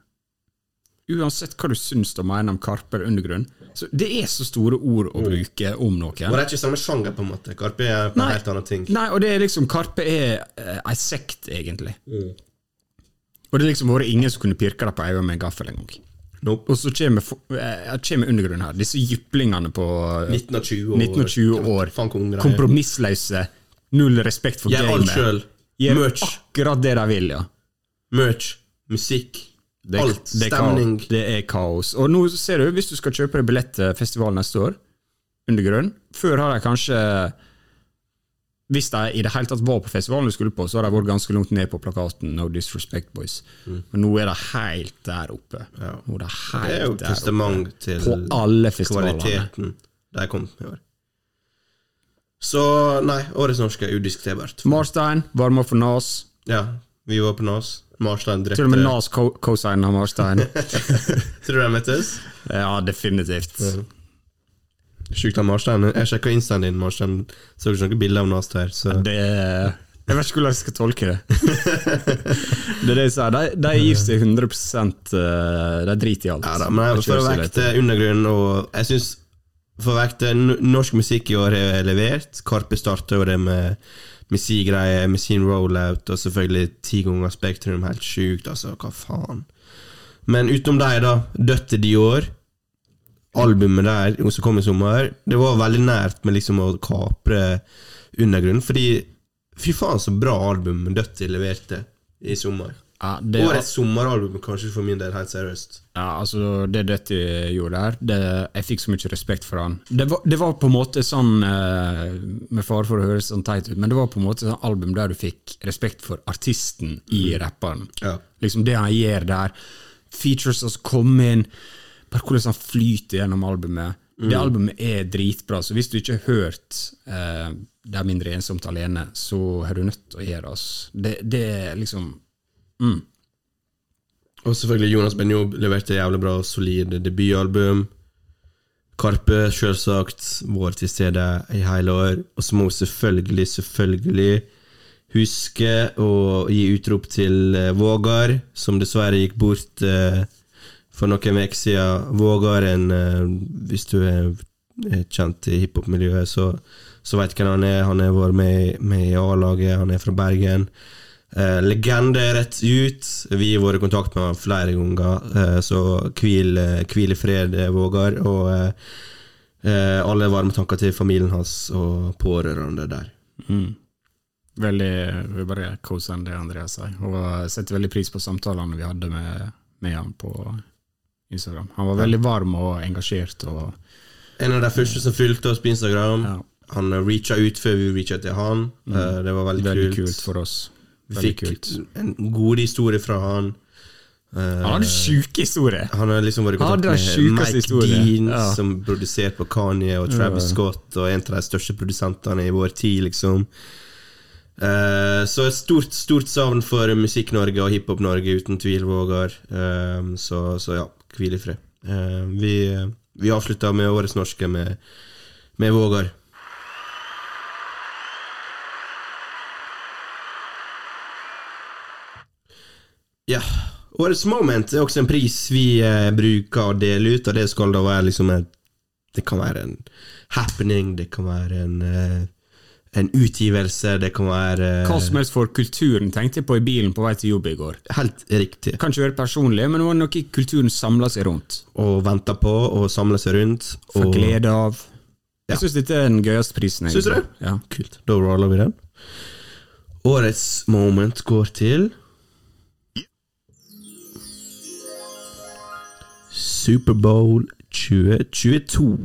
Uansett hva du syns og mener om Karpe eller Undergrunn, så det er så store ord å bruke om Og noen. det er ikke samme sjanger, på en måte. Karpe er på Nei. helt annen ting. Nei, og det er liksom Karpe er uh, ei sekt, egentlig. Og det er liksom vært ingen som kunne pirke deg på øynene med en gaffel engang. Nope. Og så kommer, eh, kommer Undergrunn her, disse jyplingene på eh, 19 og 20 år. 19 og 20 år. Kompromissløse. Null respekt for Gjør alt gamet. sjøl. Gjør Merch. akkurat det de vil, ja. Merch. Musikk. Det, alt. det Stemning. kaos. Det er kaos. Og nå ser du, hvis du skal kjøpe deg billett til festivalen neste år, Undergrunn Før har de kanskje Hvis de i det hele tatt var på festivalen du skulle på, så har de vært ganske langt ned på plakaten No Disrespect Boys. Men nå er de helt der oppe. Mm. Ja. Nå er de Det helt er jo testament til På alle kvaliteten de kom i år. Så nei, årets norske er udiskuterbart. Marstein varma for Nas. Ja, vi var på Nas. Marstein drepte Til og med Nas cosigna co-signa Marstein. Tror du de møttes? ja, definitivt. Sjukt av Marstein. Jeg sjekka instaen din, Marstein. Så ikke noe bilde av Nas der. Så. Det Jeg vet ikke hvordan jeg skal tolke det. det er det jeg sier. De, de gir seg 100 eh, De driter i alt. Ja da, men for å vekte undergrunnen og Jeg synes For å vekte norsk musikk i år er levert. Karpe starta jo det med med si greie, med sin rollout, og selvfølgelig ti ganger Spektrum. Helt sjukt, altså. Hva faen? Men utenom deg, da. Dødt de i år. Albumet der, som kom i sommer, det var veldig nært med liksom å kapre undergrunnen. Fordi fy faen, så bra album Dødt leverte i sommer. Ja, det, Årets sommeralbum, kanskje for min del, helt seriøst. ja, altså, det Dutty gjorde der, det, jeg fikk så mye respekt for han. Det var, det var på en måte sånn, eh, med fare for å høres sånn teit ut, men det var på en måte sånn album der du fikk respekt for artisten i rapperen. Ja. Liksom det han gjør der. Features som kommer inn, bare hvordan han flyter gjennom albumet. Det albumet er dritbra, så hvis du ikke har hørt eh, Det er mindre ensomt alene, så er du nødt til å gjøre det. ass. Det, det er liksom mm. Og selvfølgelig Jonas Benjob leverte jævlig bra solid debutalbum. Karpe, sjølsagt, vår til stede i hele år. Og så må selvfølgelig, selvfølgelig huske å gi utrop til eh, Vågar, som dessverre gikk bort eh, for noen uker siden. Vågar, en, eh, hvis du er kjent i hiphop-miljøet, så, så veit hvem han er. Han har vært med, med i A-laget, han er fra Bergen. Eh, legende rett ut. Vi har vært i kontakt med han flere ganger, eh, så hvil, eh, hvil i fred, eh, Vågar. Og eh, eh, alle varme tanker til familien hans og pårørende der. Mm. Veldig jeg bare kose det Andreas sier. Og setter veldig pris på samtalene vi hadde med, med han på Instagram. Han var veldig varm og engasjert. Og, En av de første som fulgte oss på Instagram. ja, Han reacha ut før vi reacha til han. Eh, det var veldig, veldig kult. kult for oss. Vi fikk en god historie fra han. Uh, Han hadde sjuke historier! Han har liksom vært i kontakt med Mike historie. Dean, Ja. som produserte på Kanye og Travis Ja. Scott, og en av de største produsentene i vår tid, liksom. Uh, så et stort, stort savn for Musikk-Norge og Hiphop-Norge, uten tvil, Vågar. Uh, så, så ja, hvil i fred. Eh, vi, vi avslutta med Årets norske med, med Vågar. Ja. Årets moment er også en pris vi eh, bruker å dele ut, og det skal da være liksom en Det kan være en happening, det kan være en eh, en utgivelse, det kan være eh, Hva som helst for kulturen, tenkte jeg på i bilen på vei til jobb i går. Helt riktig. Kan ikke være personlig, men det var noe kulturen samla seg rundt. Og venta på og samla seg rundt. Og glede av. Ja. Jeg syns dette er den gøyeste prisen. Syns du det? Ja. Kult. Da roller vi den. Årets moment går til Superbowl 2022.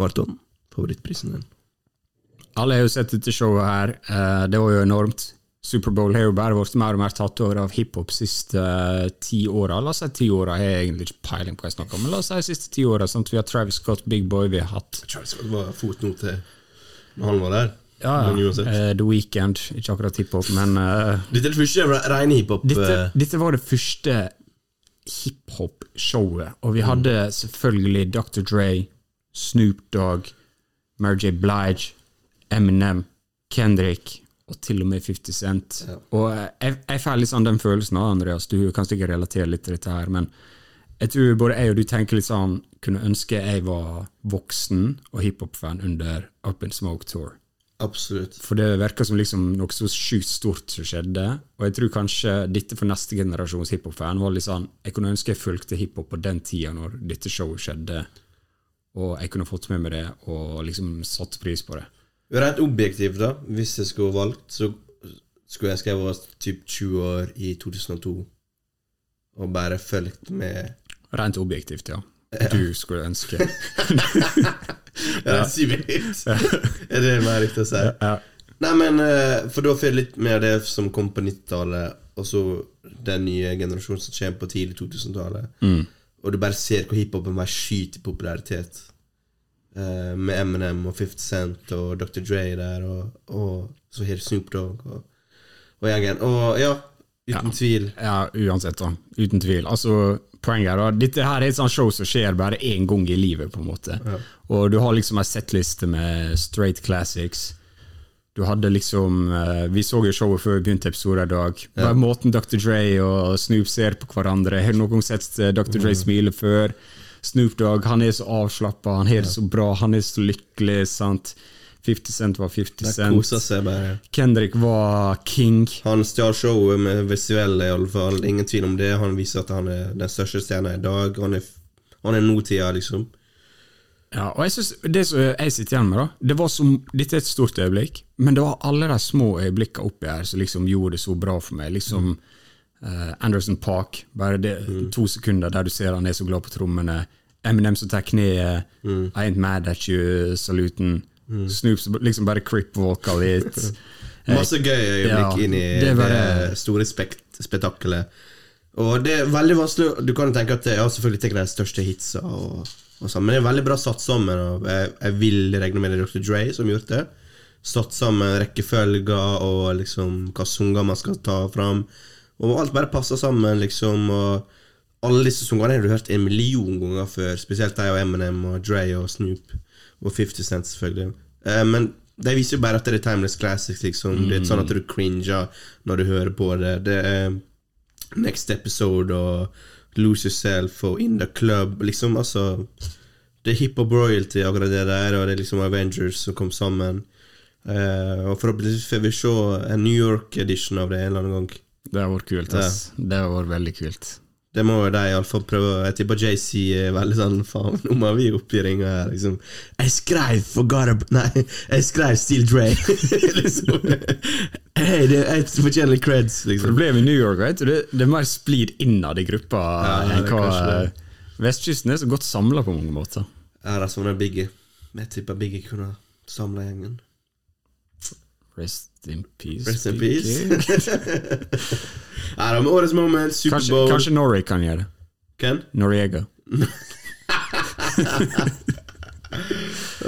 Marton, favorittprisen din? Alle har jo sett dette showet her. Eh, Det var jo enormt. Superbowl har jo bare blitt mer og mer tatt over av hiphop siste eh, ti åra. La oss si ti åra, jeg har egentlig ikke peiling på hva jeg snakker om, men la oss si siste ti åra. Sånn at vi har Travis Scott, Big Boy, vi har hatt Travis Scott var fotnote når han var der. ja, ja, eh, The Weekend, ikke akkurat hiphop, men uh, Dette er det første re- rene hiphop. dette, dette var det første hiphop-showet, og vi hadde selvfølgelig Dr. Dre, Snoop Dogg, Mary J. Blige, Eminem, Kendrick og til og med 50 Cent. Ja. Og jeg, jeg får litt sånn den følelsen av Andreas, du kan sikkert relatere litt til dette her, men jeg tror både jeg og du tenker litt sånn Kunne ønske jeg var voksen og hiphop-fan under Up in Smoke Tour. Absolutt. For det virker som liksom noe så sjukt stort som skjedde. Og jeg tror kanskje dette for neste generasjons hiphop-fan var litt sånn Jeg kunne ønske jeg fulgte hiphop på den tida når dette showet skjedde, og jeg kunne fått med meg det og liksom satt pris på det. Rent objektivt, da, hvis jeg skulle valgt, så skulle jeg ønske jeg var typ 20 år i 2002 og bare fulgt med Rent objektivt, ja. Du skulle ønske. Ja, syvilt. er det mer riktig å si? Ja. Nei, men eh, For da får jeg litt mer det som kom på 90-tallet, og så den nye generasjonen som kommer på tidlig 2000-tallet. Mm. Og du bare ser hvor hiphopen bare skyter i popularitet. eh, med Eminem og 50 Cent og Dr. Dre der, og, og så har du Snoop Dogg og, og gjengen. Og ja, uten tvil. Ja, uansett, da. Uten tvil. Altså, poenget er da Dette her er et sånt show som skjer bare én gang i livet, på en måte. Og du har liksom ei settliste med straight classics. Du hadde liksom eh, Vi så jo showet før vi begynte episoden i dag. Bare Måten Dr. Dre og Snoop ser på hverandre. Har du noen gang sett eh, Dr. Dre smile før? Snoop Dogg han er så avslappa, han har det så bra, han er så lykkelig. sant? 50 Cent var 50 De Cent. koser seg bare. Kendrick var king. Han stjal showet med visuelle, i alle fall. Ingen tvil om det. Han viser at han er den største stjerna i dag. Han er, han er nåtida, liksom. Ja, og jeg synes Det som jeg sitter igjen med, da det var som, Dette er et stort øyeblikk, men det var alle de små øyeblikkene oppi her som liksom gjorde det så bra for meg. Liksom uh, Anderson Park, bare det, to sekunder der du ser han er så glad på trommene. Eminem som tar kneet. I ain't mad at you-saluten. Snoop Snoops liksom bare crip-walka litt. Masse gøy øyeblikk ja, inn i det bare... det. store spekt spetakkelet. Og det er veldig vanskelig Du kan jo tenke at ja, selvfølgelig tar de største hitsa, og, og sånn, men det er veldig bra satt sammen. Og jeg, jeg vil regne med det er Dr. Dre som gjorde gjort det. Satt sammen rekkefølger og liksom hva sanger man skal ta fram. Og alt bare passer sammen, liksom. Og alle disse sangene har du hørt en million ganger før. Spesielt de og Eminem og Dre og Snoop. Og 50 Cent, selvfølgelig. Eh, men de viser jo bare at det er timeless classics, liksom. Det er sånn at du cringer når du hører på det. Det er Next Episode og Lose Yourself og In The Club. Liksom, altså Det er hiphop royalty, akkurat det der, og det er liksom Avengers som kom sammen. Eh, og forhåpentligvis får vi se en New York-edition av det en eller annen gang. Det hadde vært kult. ass. Det hadde vært veldig kult. Det må jo de iallfall prøve. Jeg tipper JC er veldig sånn Faen, nå må vi opp i ringa her, liksom. Jeg skrev for Garab... Nei, jeg skrev Steel Dre. liksom. Hei, det, jeg fortjener litt creds, liksom. Problemet i New York du, det, det er mer splid innad i gruppa Ja, er enn hva eh, Vestkysten er så godt samla på mange måter. Ja, det er sånn er Biggie. Jeg tipper Biggie kunne samla gjengen. Rest in peace. Rest in peace. Nei da, med årets moment, kanskje, Superbowl kanskje Norway kan gjøre det. Hvem? Noriega.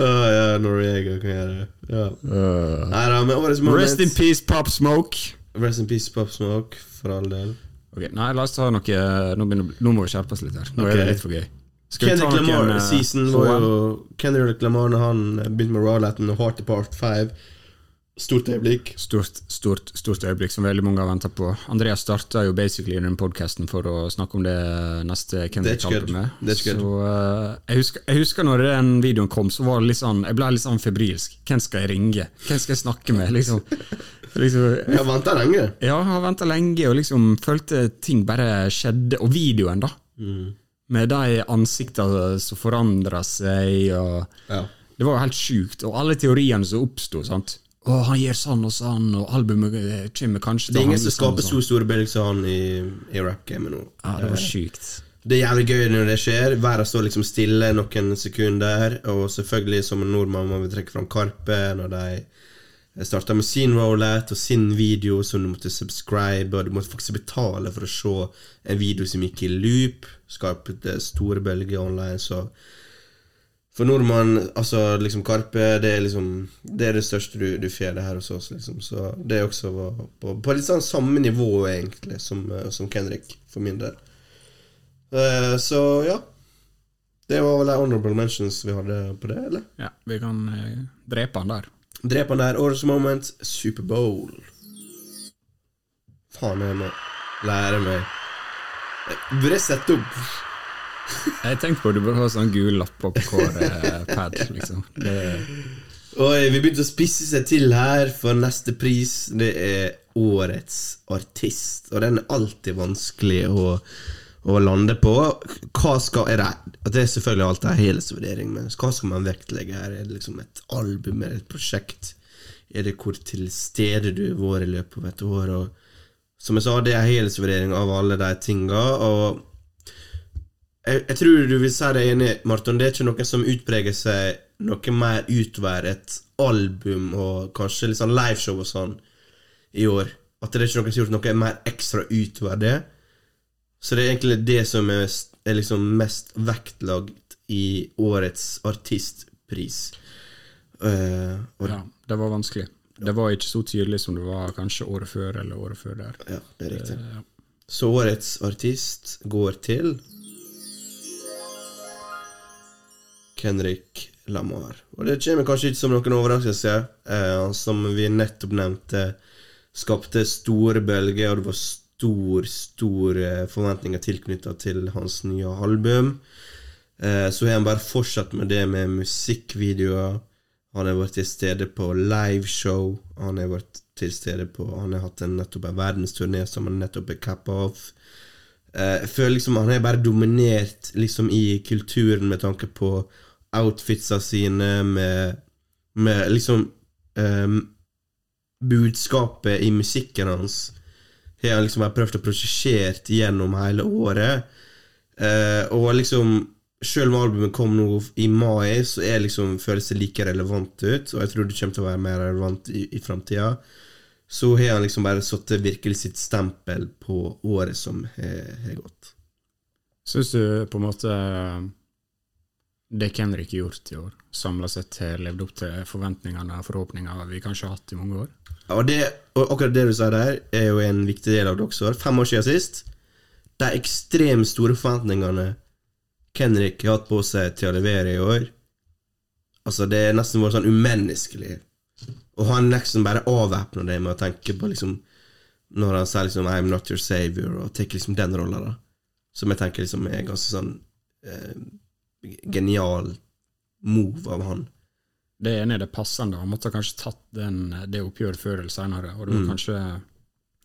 Å ja, Noriega kan gjøre det. Ja. Uh, Nei da, med årets moment rest in peace, Pop Smoke. Rest in peace, Pop Smoke, for all del. Ok, Nei, la oss ta noe Nå, begynner, nå må vi skjerpe oss litt her. Nå okay. er det litt for gøy. Kendrick Lamar eh, season var jo Kendrick Lamar når han begynte med Rawlatten og Heart Apart Part 5. Stort øyeblikk. Stort, stort, stort øyeblikk som veldig mange har venta på. Andreas starta jo basically den podkasten for å snakke om det neste Kendrick That's good. albumet. Så uh, jeg, husker, jeg husker når den videoen kom, så var det litt sånn Jeg ble litt sånn febrilsk. Hvem skal jeg ringe? Hvem skal jeg snakke med? Liksom, liksom Jeg venta lenge. Ja, jeg har venta lenge og liksom følte ting bare skjedde. Og videoen, da. Med de ansiktene som forandra seg. Og Ja. det var jo helt sjukt. Og alle teoriene som oppsto. Å, han gjør sånn og sånn, og albumet eh, kommer kanskje Det er ingen som skaper sånn. så store bølger som han i, i rap-gamet nå. Ja, det var sjukt. Det er jævlig gøy når det skjer. Verden står liksom stille noen sekunder. Og selvfølgelig, som en nordmann, må vi trekke fram Karpe når de starta med sin rollout og sin video som du måtte subscribe, og du måtte faktisk betale for å se en video som gikk i loop. Skapte store bølger online, så For nordmann, altså liksom Karpe, det er liksom Det er det største du, du får her hos oss, liksom. Så det er også på, på litt sånn samme nivå, egentlig, som, eh, som Kendrick, for min del. Uh, så ja. Det var vel de honorable mentions vi hadde på det, eller? Ja, vi kan uh, drepe han der. Drepe han der. Årets moment, Superbowl. Faen, jeg må lære meg Jeg Burde jeg sette opp Jeg tenkte på at du burde ha sånn gul lapp på hver eh, pad. liksom. Oi, vi begynte å spisse seg til her for neste pris. Det er Årets artist, og den er alltid vanskelig å, å lande på. Hva skal Er det Det er selvfølgelig alltid en helhetsvurdering, men hva skal man vektlegge her? Er det liksom et album eller et prosjekt? Er det hvor til stede du har vært i løpet av et år? Og som jeg sa, det er en helhetsvurdering av alle de tinga. Og jeg, jeg tror du vil si deg enig, Marton. Det er ikke noe som utpreger seg noe mer utover et album og kanskje litt sånn liveshow og sånn i år. At det er ikke noe som har gjort noe mer ekstra utover det. Så det er egentlig det som er, er liksom mest vektlagt i årets artistpris. Uh, Ja, det var vanskelig. Det var ikke så tydelig som det var kanskje året før eller året før der. ja, det er riktig. Uh, ja. Så årets artist går til Kendrick Lamar. Og det kommer kanskje ikke som noen overraskelse. Eh, som vi nettopp nevnte, skapte store bølger, og det var stor, stor forventninger tilknytta til hans nye album. Eh, så har han bare fortsatt med det med musikkvideoer. Han har vært til stede på liveshow. Han har vært til stede på Han har hatt en nettopp en verdensturné som han nettopp er cappa av. Eh, jeg føler liksom Han har bare dominert liksom i kulturen med tanke på outfitsa sine, med, med liksom um, Budskapet i musikken hans har han liksom prøvd å prosjisere gjennom hele året. Uh, og liksom selv om albumet kom nå i mai, så er liksom, føles det like relevant ut. Og jeg tror det kommer til å være mer relevant i, i framtida. Så har han liksom bare satt virkelig sitt stempel på året som har gått. Syns du på en måte det Kendrick har gjort i år, samla sett har levd opp til forventningene og forhåpningene vi kanskje har hatt i mange år? Ja, Og, det, og akkurat det du sa der, er jo en viktig del av det også. Fem år siden sist. De ekstremt store forventningene Kendrick har hatt på seg til å levere i år Altså, det er nesten vært sånn umenneskelig. Og han liksom bare avvæpner det med å tenke på liksom Når han sier liksom 'I'm not your savior', og tar liksom den rolla, da. Som jeg tenker liksom er ganske sånn eh, genial move av han. Det ene er det passende. Han måtte ha kanskje tatt den, det oppgjøret før eller senere. Og det var kanskje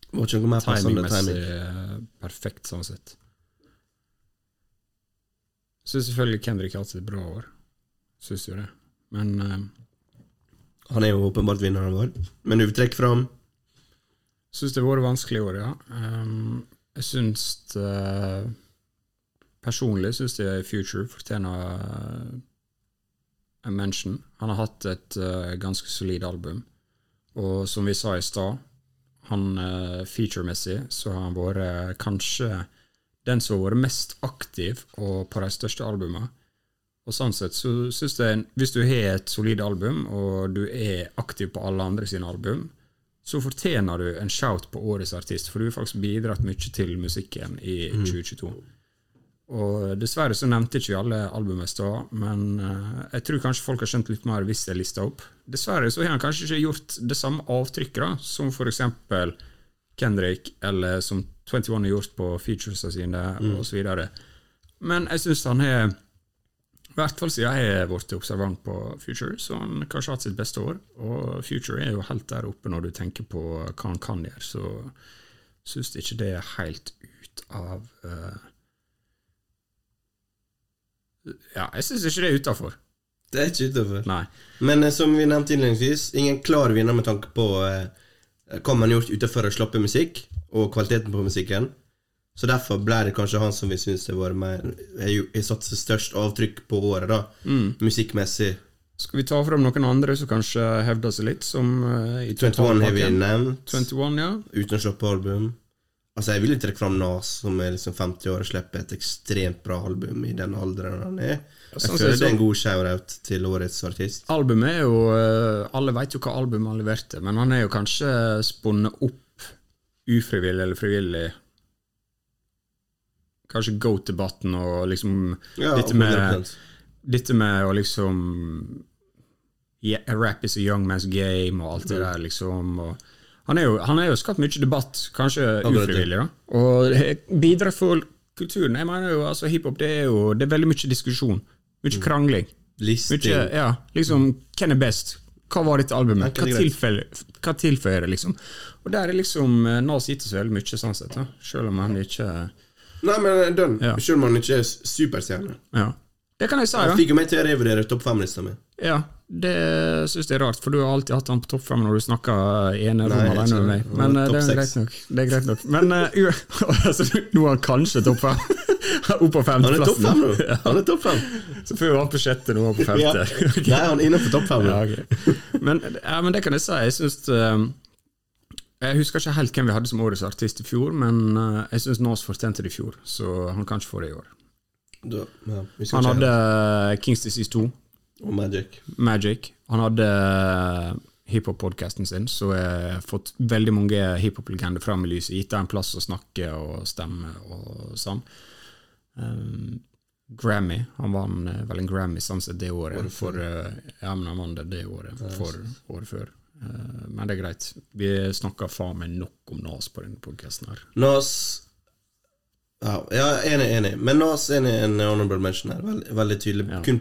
Var ikke noe mer timingmessig timing. eh, perfekt, sånn sett. Syns selvfølgelig Kendrick har hatt et bra år. Syns jo det. Men uh, Han er jo åpenbart vinneren vår. Men du vil trekke fram syns det har vært vanskelig i år, ja. Um, jeg syns eh, Personlig syns jeg Future fortjener eh, en mention. Han har hatt et eh, ganske solid album, og som vi sa i stad, han uh, featuremessig så har han vært eh, kanskje den som har vært mest aktiv og på de største albumene. Og sånn sett så syns jeg Hvis du har et solid album, og du er aktiv på alle andre sine album, så fortjener du en shout på årets artist, for du har faktisk bidratt mye til musikken i 2022. Og dessverre så nevnte ikke vi alle albumene i stad, men eh, jeg tror kanskje folk har skjønt litt mer hvis jeg lista opp. Dessverre så har han kanskje ikke gjort det samme avtrykket da, som eksempel Kendrick, eller som 21 har gjort på featuresene sine, så videre. Men jeg syns han har i hvert fall siden jeg har blitt observant på Future, så har han kanskje hatt sitt beste år. Og Future er jo helt der oppe når du tenker på hva han kan gjøre, så syns ikke det er helt ut av eh, Ja, jeg syns ikke det er utafor. Det er ikke utafor. Men eh, som vi nevnte innledningsvis, ingen klar vinner med tanke på eh, hva man har gjort utenfor å slappe musikk, og kvaliteten på musikken. Så derfor ble det kanskje han som vi syns har satt størst avtrykk på året, da. Musikkmessig. Skal vi ta fram noen andre som kanskje hevder seg litt, som uh, i 21 har vi nevnt, 21, ja. uten å slappe album. Altså Jeg vil jo trekke fram Nas, som er liksom 50 år og slipper et ekstremt bra album i den alderen han er. Jeg sånn føler det er en god shout-out til årets artist. Albumet er jo eh, Alle vet jo hva albumet han leverte, men han er jo kanskje spunnet opp ufrivillig eller frivillig. Kanskje goat-debatten og liksom Ja, dette, med, dette med å liksom yeah, Rap is a young man's game og alt det der, liksom. Og han er jo, han er jo skapt mye debatt, kanskje ufrivillig, da. Og bidrar for kulturen. Jeg mener jo, altså Hiphop det er jo det er veldig mye diskusjon. Mye krangling. Listing. Mykje, ja, liksom, hvem er best? Hva var dette albumet? Hva tilføyer, hva tilføyer det, liksom? Og der er liksom eh, Nas gitt oss veldig mye, sånn sett, da. selv om han ikke Nei, men dønn. Ja. Selv om han ikke er superstjerne. Ja. Det kan jeg si, Han fikk jo meg til å revurdere topp fem-lista mi. Ja, det syns jeg er rart, for du har alltid hatt han på topp fem når du snakker ene rom alene med meg. Men eh, det er greit nok. Det er greit nok. Men uh, altså, nå er han kanskje topp fem. Opp på Han er topp fem femteplassen. nå. Han er topp fem. Så før var han på sjette, nå er han på Ja. femte. Ok. Nei, han er innenfor topp fem. Ja, okay. men, ja, men det kan jeg si. Jeg syns Jeg husker ikke helt hvem vi hadde som årets artist i fjor, men eh, jeg syns Nas fortjente det i fjor, så han kan ikke få det i år. Da, ja, Han hadde Kings Disease 2. Og Magic. Magic. Han hadde eh, hiphop-podkasten sin, så jeg har fått veldig mange hiphop-legender fram i lyset. Gitt dem en plass å snakke og stemme og sånn. Um, Grammy. Han vant eh, vel en Grammy sånn sett det året. For, eh, ja, men han vant det det året for året før. Uh, men det er greit. Vi snakker faen meg nok om Nas på denne podkasten her. Nas ja, ja, enig, enig. Men Nas er en honorable mention her. Veldig, veldig tydelig. Ja. Kun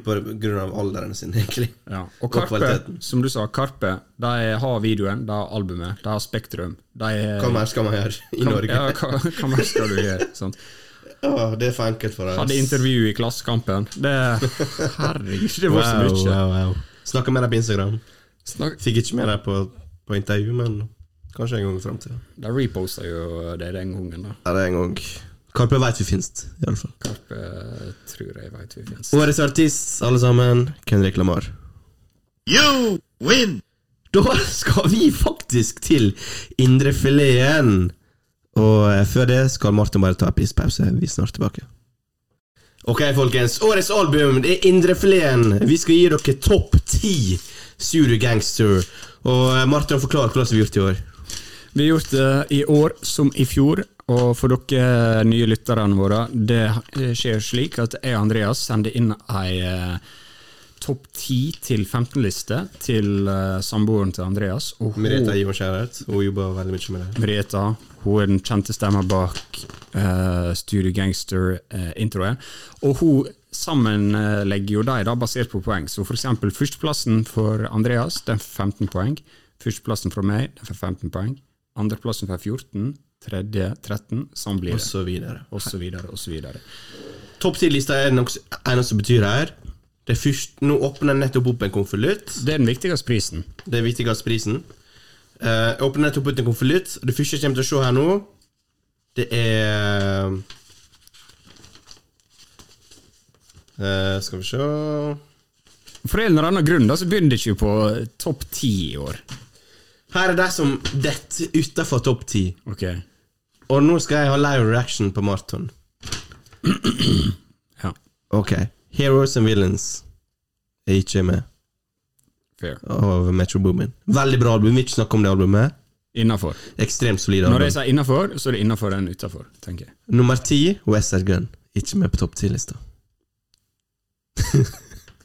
av alderen sin, egentlig. Ja. Og Og Karpe, som du sa, Karpe de har videoen, de har albumet, de har Spektrum. De er, Hva mer skal man gjøre i Hva- Norge? Ja, hva, hva mer skal du gjøre? Sånt. Åh, det er for enkelt for oss. Hadde intervju i Klassekampen. Det Herregud, det var så Wow, mye. wow, wow. Snakka med deg på Instagram. Snak, Fikk ikke med deg på, på intervju, men kanskje en gang i framtida. de reposta jo det den gangen, da. Ja, det er en gang. Karpe veit vi finst, iallfall. Karpe tror jeg veit vi finst. Årets artist, alle sammen, Kendrick Lamar. You win! Da skal vi faktisk til indrefileten. Og eh, før det skal Martin bare ta en pisspause. Vi er snart tilbake. Ok, folkens. Årets album det er Indrefileten. Vi skal gi dere topp ti Studio Gangster. Og eh, Martin, forklar hvordan vi har gjort det i år. Vi har gjort det i år som i fjor, og for dere nye lytterne våre, det skjer slik at jeg og Andreas sender inn ei eh, topp 10 til 15-liste til eh, samboeren til Andreas. Og hun, Merete gir oss kjærlighet. Hun jobber veldig mye med det. Mereta, hun er den kjente stemmen bak uh, Studio Gangster-introen. og hun sammenlegger jo dem, basert på poeng. Så eksempel førsteplassen for Andreas, den får 15 poeng. Førsteplassen for meg, den får 15 poeng. Andreplassen får 14. Tredje 13. Sånn blir det. Og så videre. Og så videre, og så videre. Topp ti-lista er noe eneste som betyr her. Det er først, nå åpner jeg nettopp opp en konvolutt. Det er den viktigste prisen. Det er viktigste prisen. Uh, Jeg åpner nettopp opp en konvolutt. Det første jeg kommer til å se her nå, det er uh, Skal vi se For en eller annen grunn da, så begynner det ikke på topp ti i år. Her er de som detter utafor topp ti. Ok. Og nå skal jeg ha live reaction på maraton. Ja, Ok. Heroes and Villains er ikke med fair. av Metro Boomin. Veldig bra album. Vi vil ikke snakke om det albumet. Innafor. Ekstremt solid Når jeg sier innafor, så er det innafor enn utafor, tenker jeg. Nummer ti, Western Gun. Ikke med på topp ti-lista.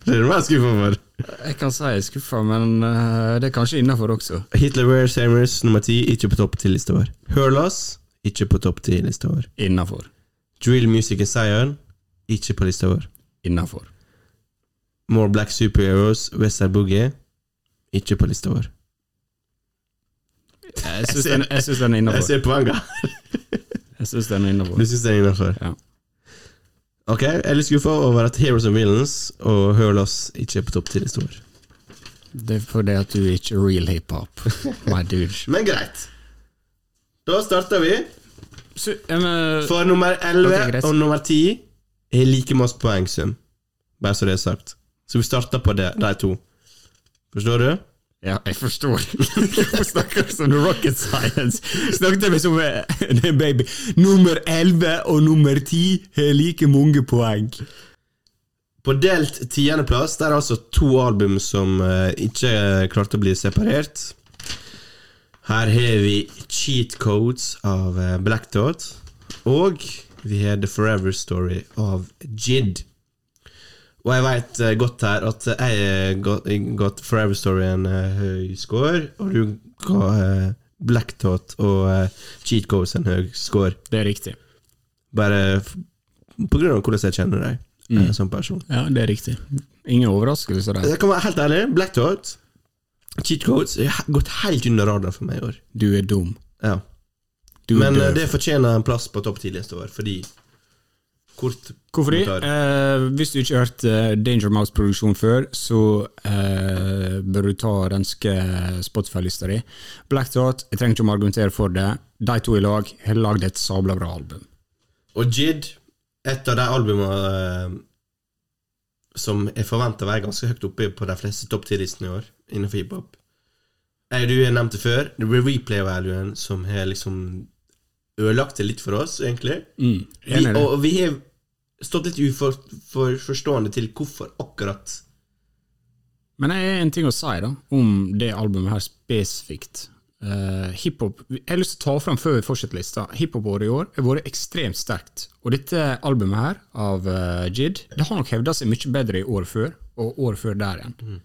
det er du mer skuffa for. Jeg kan si jeg er skuffa, men eh, det er kanskje innafor også. Hitler Wear Samers nummer ti, ikke på topp til lista vår. Hurlas, ikke på topp til lista vår. Innafor. Drill Music Zion, ikke på lista vår. Innafor. More Black Superheroes, Western Boogie, ikke på lista vår. Jeg syns den, den er Jeg innafor. ser poenget. Jeg synes den er Du innafor. syns den er innafor? Ja. Ok, jeg er litt skuffa over at Heroes and Villains og Hurlas ikke er på topp ti-lista vår. Det er fordi at du er ikke real hiphop, my dude. Men greit. Da starter vi. Så, men, For nummer 11 okay, og nummer 10 er like masse poengsum. Bare så det er sagt. Så vi starter på det, de to. Forstår du? Ja, jeg forstår. Hun snakker som rocket science? Snakket jeg som eh, en baby. Nummer 11 og nummer 10 har like mange poeng. På delt tiendeplass er det altså to album som eh, ikke klarte å bli separert. Her har vi Cheat Codes av eh, Black Dot. Og vi har The Forever Story av Jid. Og jeg veit godt her at jeg har gått- gått Forever Story en eh, høy score, og du ga eh, Black Tot og eh, Cheat Codes en høy score. Det er riktig. Bare på grunn av hvordan jeg kjenner deg mm. som person. Ja, det er riktig. Ingen overraskelse der. Jeg kan være helt ærlig. Black Tot cheat codes, har gått helt under radaren for meg i år. Du er dum. Ja. Du Men er eh, døv. det fortjener en plass på topp ti-lista vår, fordi Kort Hvorfor? Eh, hvis du ikke har hørt eh, Danger Mouse-produksjon før, så eh, bør du ta og renske Spotify-lista di. Black Thought, jeg trenger ikke å argumentere for det. De to i lag har lagd et sabla bra album. Og Jid, et av de albumene eh, som jeg forventer å være ganske høyt oppe på de fleste topp ti-listene i år, innenfor hiphop. Du har nevnt det før, det blir replay-valuen som har liksom ødelagt det litt for oss, egentlig. Mm, Vi, det. og, vi har stått litt uforstående til hvorfor akkurat Men jeg har en ting å si da, om det albumet her spesifikt. Uh, hiphop Jeg har lyst til å ta fram før vi fortsetter lista. Hiphop-året i år har vært ekstremt sterkt. Og dette albumet her, av uh, Jid, det har nok hevda seg mye bedre i året før, og året før der igjen.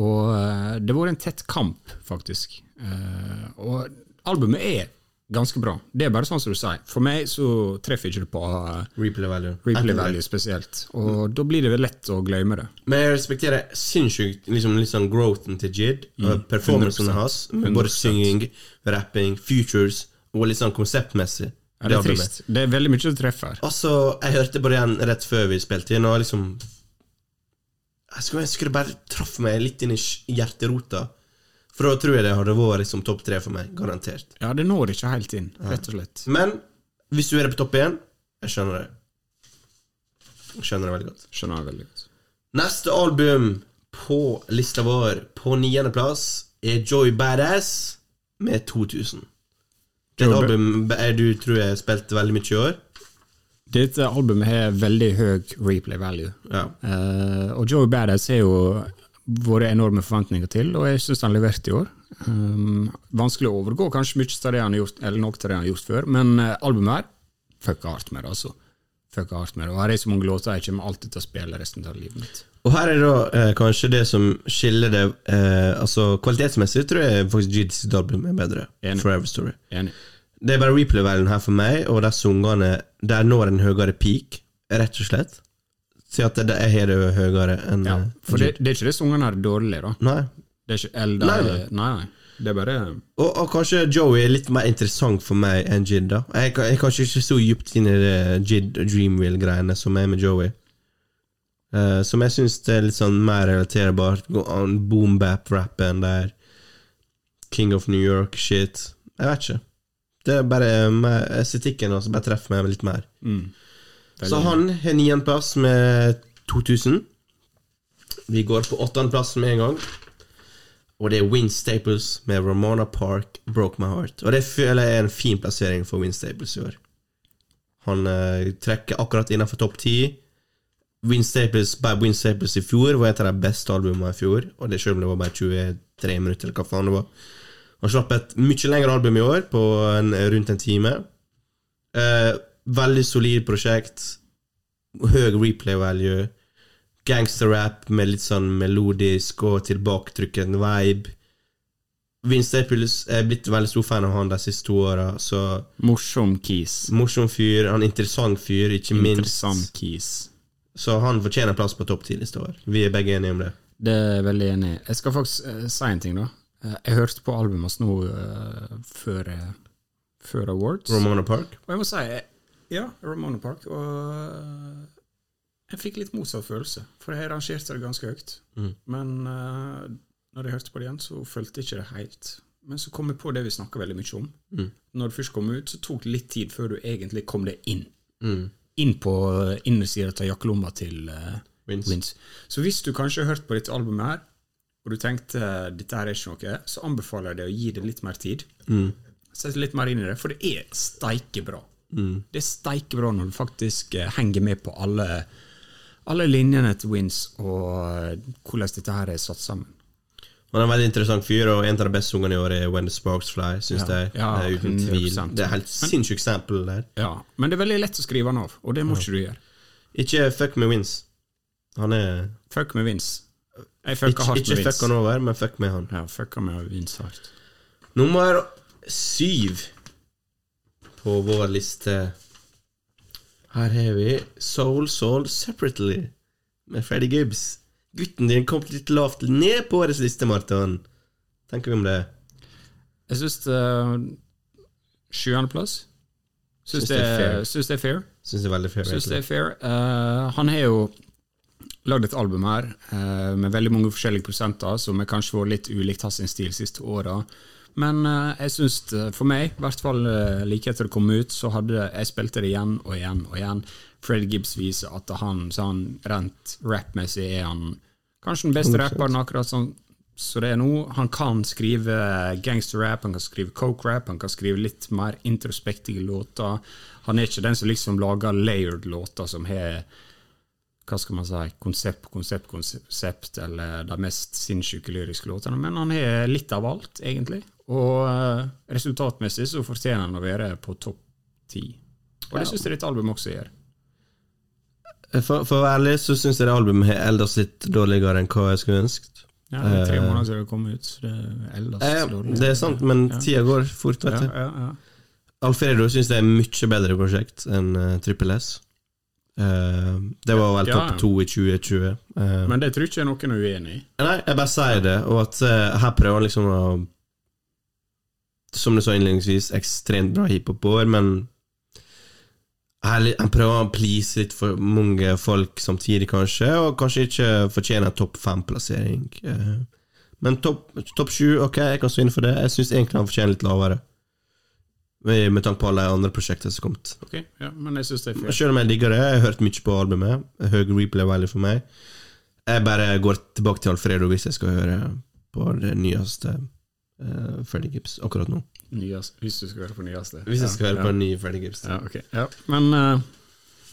Og uh, det har vært en tett kamp, faktisk. Uh, og albumet er ganske bra. Det er bare sånn som du sier. For meg så treffer ikke det på uh, Replay value. replay value spesielt. Og da blir det vel lett å glemme det. Men jeg respekterer sinnssykt liksom, sånn growthen til Jid. og Performancen 100%. hans. Både 100%. synging, rapping, futures og litt sånn konseptmessig. Ja, det er trist. Det er veldig mye du treffer. Altså, jeg hørte det igjen rett før vi spilte inn, og liksom Jeg skulle ønske det bare traff meg litt inn i hjerterota. For da tror jeg det hadde vært liksom topp tre for meg. Garantert. Ja, det når ikke helt inn, rett og slett. Men hvis du er på topp én, jeg skjønner det. Jeg skjønner det veldig godt. Skjønner det veldig godt. Neste album på lista vår, på niendeplass, er Joy Badass med 2000. Det er et album du tror jeg spilte veldig mye i år. Dette albumet har veldig høy replay value. Ja. Uh, og Joey Badass er jo vært enorme forventninger til, og jeg syns han leverte i år. Um, vanskelig å overgå kanskje mye av det han har gjort, eller noe av det han har gjort før, men uh, albumet her fucka hardt med det, altså. Fucka hardt med det. Og her er så mange låter jeg kommer alltid til å spille resten av livet mitt. Og her er da eh, kanskje det som skiller det eh, Altså Kvalitetsmessig tror jeg faktisk Jids album er bedre. Enig. Forever Story. Enig. Det er bare replay-verdenen her for meg, og de sungene der når en høyere peak, rett og slett. Si at det, jeg har det høyere enn Ja, eh, for det, det er ikke sangene her er dårlige, da. Nei. Det er ikke, eldre... Nei, nei, nei. Det er bare Og, og kanskje Joey er litt mer interessant for meg enn Jid. da Jeg er jeg er kanskje ikke så dypt inn i det Jid og Dreamville-greiene som er med Joey. Uh, som jeg syns er litt sånn mer relaterbart. Boom-bap-rappen der. King of New York-shit. Jeg vet ikke. Det er bare med estetikken som bare treffer meg litt mer. mm, Så han har niendeplass med 2000. Vi går på åttendeplass med en gang. Og det er Win Staples med Ramona Park, Broke My Heart. Og det føler jeg er en fin plassering for Win Staples i år. Han uh, trekker akkurat innenfor topp ti. Win Staples, by Win Staples i fjor var et av de beste albumene i fjor. Og det selv om det var bare 23 minutter, eller hva faen det var. Han slapp et mye lengre album i år, på en, rundt en time. Eh, veldig solid prosjekt. Høy replay value. Gangsterrap med litt sånn melodisk og tilbaketrykkende vibe. Vince Staples er blitt veldig stor fan av han de siste to åra. Så Morsom keys. morsom fyr, han er interessant fyr, ikke minst. Interessant keys. Så han fortjener plass på topp ti neste år. Vi er begge enige om det. Det er jeg veldig enig i. Jeg skal faktisk uh, si en ting, da. Uh, jeg hørte på albumet hans nå uh, før, før Awards. Romana Park. og jeg må si eh, ja, Ramona Park. Og eh, jeg fikk litt motsatt følelse, for jeg rangerte det ganske høyt. Mm. Men uh, når jeg hørte på det igjen, så følte jeg ikke det helt. Men så kom jeg på det vi snakka veldig mye om. Mm. Når det først kom ut, så tok det litt tid før du egentlig kom deg inn. Mm. Inn på eh, innersida av jakkelomma til uh, Vince. Wins. Så hvis du kanskje har hørt på dette albumet her, og du tenkte dette her er ikke noe, så anbefaler jeg deg å gi det litt mer tid. Mm. Sett litt mer inn i det, for det er steikebra. Mm. Det er steikebra når du faktisk eh, henger med på alle, alle linjene til Wins og eh, hvordan dette her er satt sammen. Han er en veldig interessant fyr, og en av de beste sangene i år er When the Sparks Fly, Synes Ja. jeg. Ja, det uten tvil. Det er helt sinnssykt eksempel der. Ja, Men det er veldig lett å skrive han av, og det må ikke du gjøre. Ikke fuck med wins. Han er Fuck med wins. Jeg fucka Ikke, hardt ikke med fuck han over, men fuck med han. Ja, fucka med wins hardt. Nummer syv på vår liste. Her har vi Soul Soul Separately med Freddy Gibbs. Gutten din kom litt lavt ned på årets liste, Marton. Tenker vi om det? Jeg syns uh, Sjuendeplass. Syns det, det fair. det er fair. Syns det er veldig fair. Synes det er fair. Uh, han har jo lagd et album her uh, med veldig mange forskjellige prosenter, som har kanskje vært litt ulikt hans stil siste åra. Men eh, jeg syns, for meg, i hvert fall eh, like etter det kom ut, så hadde jeg spilte det igjen og igjen og igjen. Fred Gibbs viser at han sånn rent rappmessig er han kanskje den beste rapperen akkurat sånn så det er nå. Han kan skrive gangsterrap, han kan skrive coke-rap, han kan skrive litt mer introspektive låter. Han er ikke den som liksom lager layered låter som har hva skal man si, konsept, konsept, konsept, eller de mest sinnssyke lyriske låtene, men han har litt av alt, egentlig. Og eh, resultatmessig så fortjener han å være på topp ti. Og det syns jeg ditt album også gjør. For, for å være ærlig så syns jeg det albumet har eldes litt dårligere enn hva jeg skulle ønsket. Ja, det er tre måneder siden det kom ut. så Det er Eh, dårlig. det er sant, men Ja. tida går fort, vet du. ja, ja. Alfredo syns det er mye bedre prosjekt enn uh, Trippel S. Uh, det var vel Ja, topp ja. to i 2020. Uh, Men det tror ikke jeg noen er uenig i. Nei, jeg bare sier det, og at uh, her prøver han liksom å Som du sa innledningsvis, ekstremt bra hiphop-år, men han prøver å please litt for mange folk samtidig, kanskje, og kanskje ikke fortjener en topp fem-plassering. Eh, men topp topp sju, ok, jeg kan stå inne for det. Jeg syns egentlig han fortjener litt lavere. Med, med tanke på alle andre prosjekter som kom. Ok, ja, Men jeg synes det er fair. Selv om jeg digger det, jeg har hørt mye på albumet. Høy replay value for meg. Jeg bare går tilbake til Alfredo hvis jeg skal høre på det nyeste uh, Freddy Gibbs akkurat nå. Nyast, hvis du skal høre på nyeste. Hvis jeg skal høre ja, på Freddy Gibbs. Ja, okay. Ja, men uh,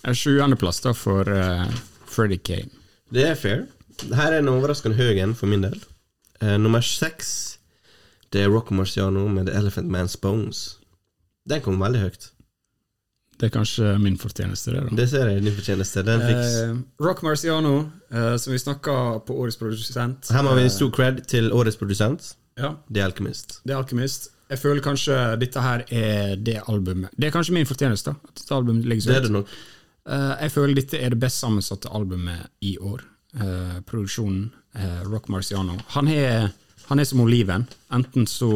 en sjuendeplass da for uh, Freddy Kane. Det er fair. Her er en overraskende høy en for min del. Uh, nummer seks Det er Rock Marciano med The Elephant Man's Bones. Den kom veldig høyt. Det er kanskje min fortjeneste, det. da. Det ser jeg din fortjeneste. Den fiks. Eh, Rock Marciano, eh, som vi snakka på Årets produsent. Her må vi eh, gi stor cred til årets produsent, Ja, The Alchemist. er Alkymist. Jeg føler kanskje dette her er det albumet Det er kanskje min fortjeneste, at dette albumet ligger så Det høyt. Eh, jeg føler dette er det best sammensatte albumet i år. Eh, produksjonen eh, Rock Marciano. Han er, han er som oliven. Enten så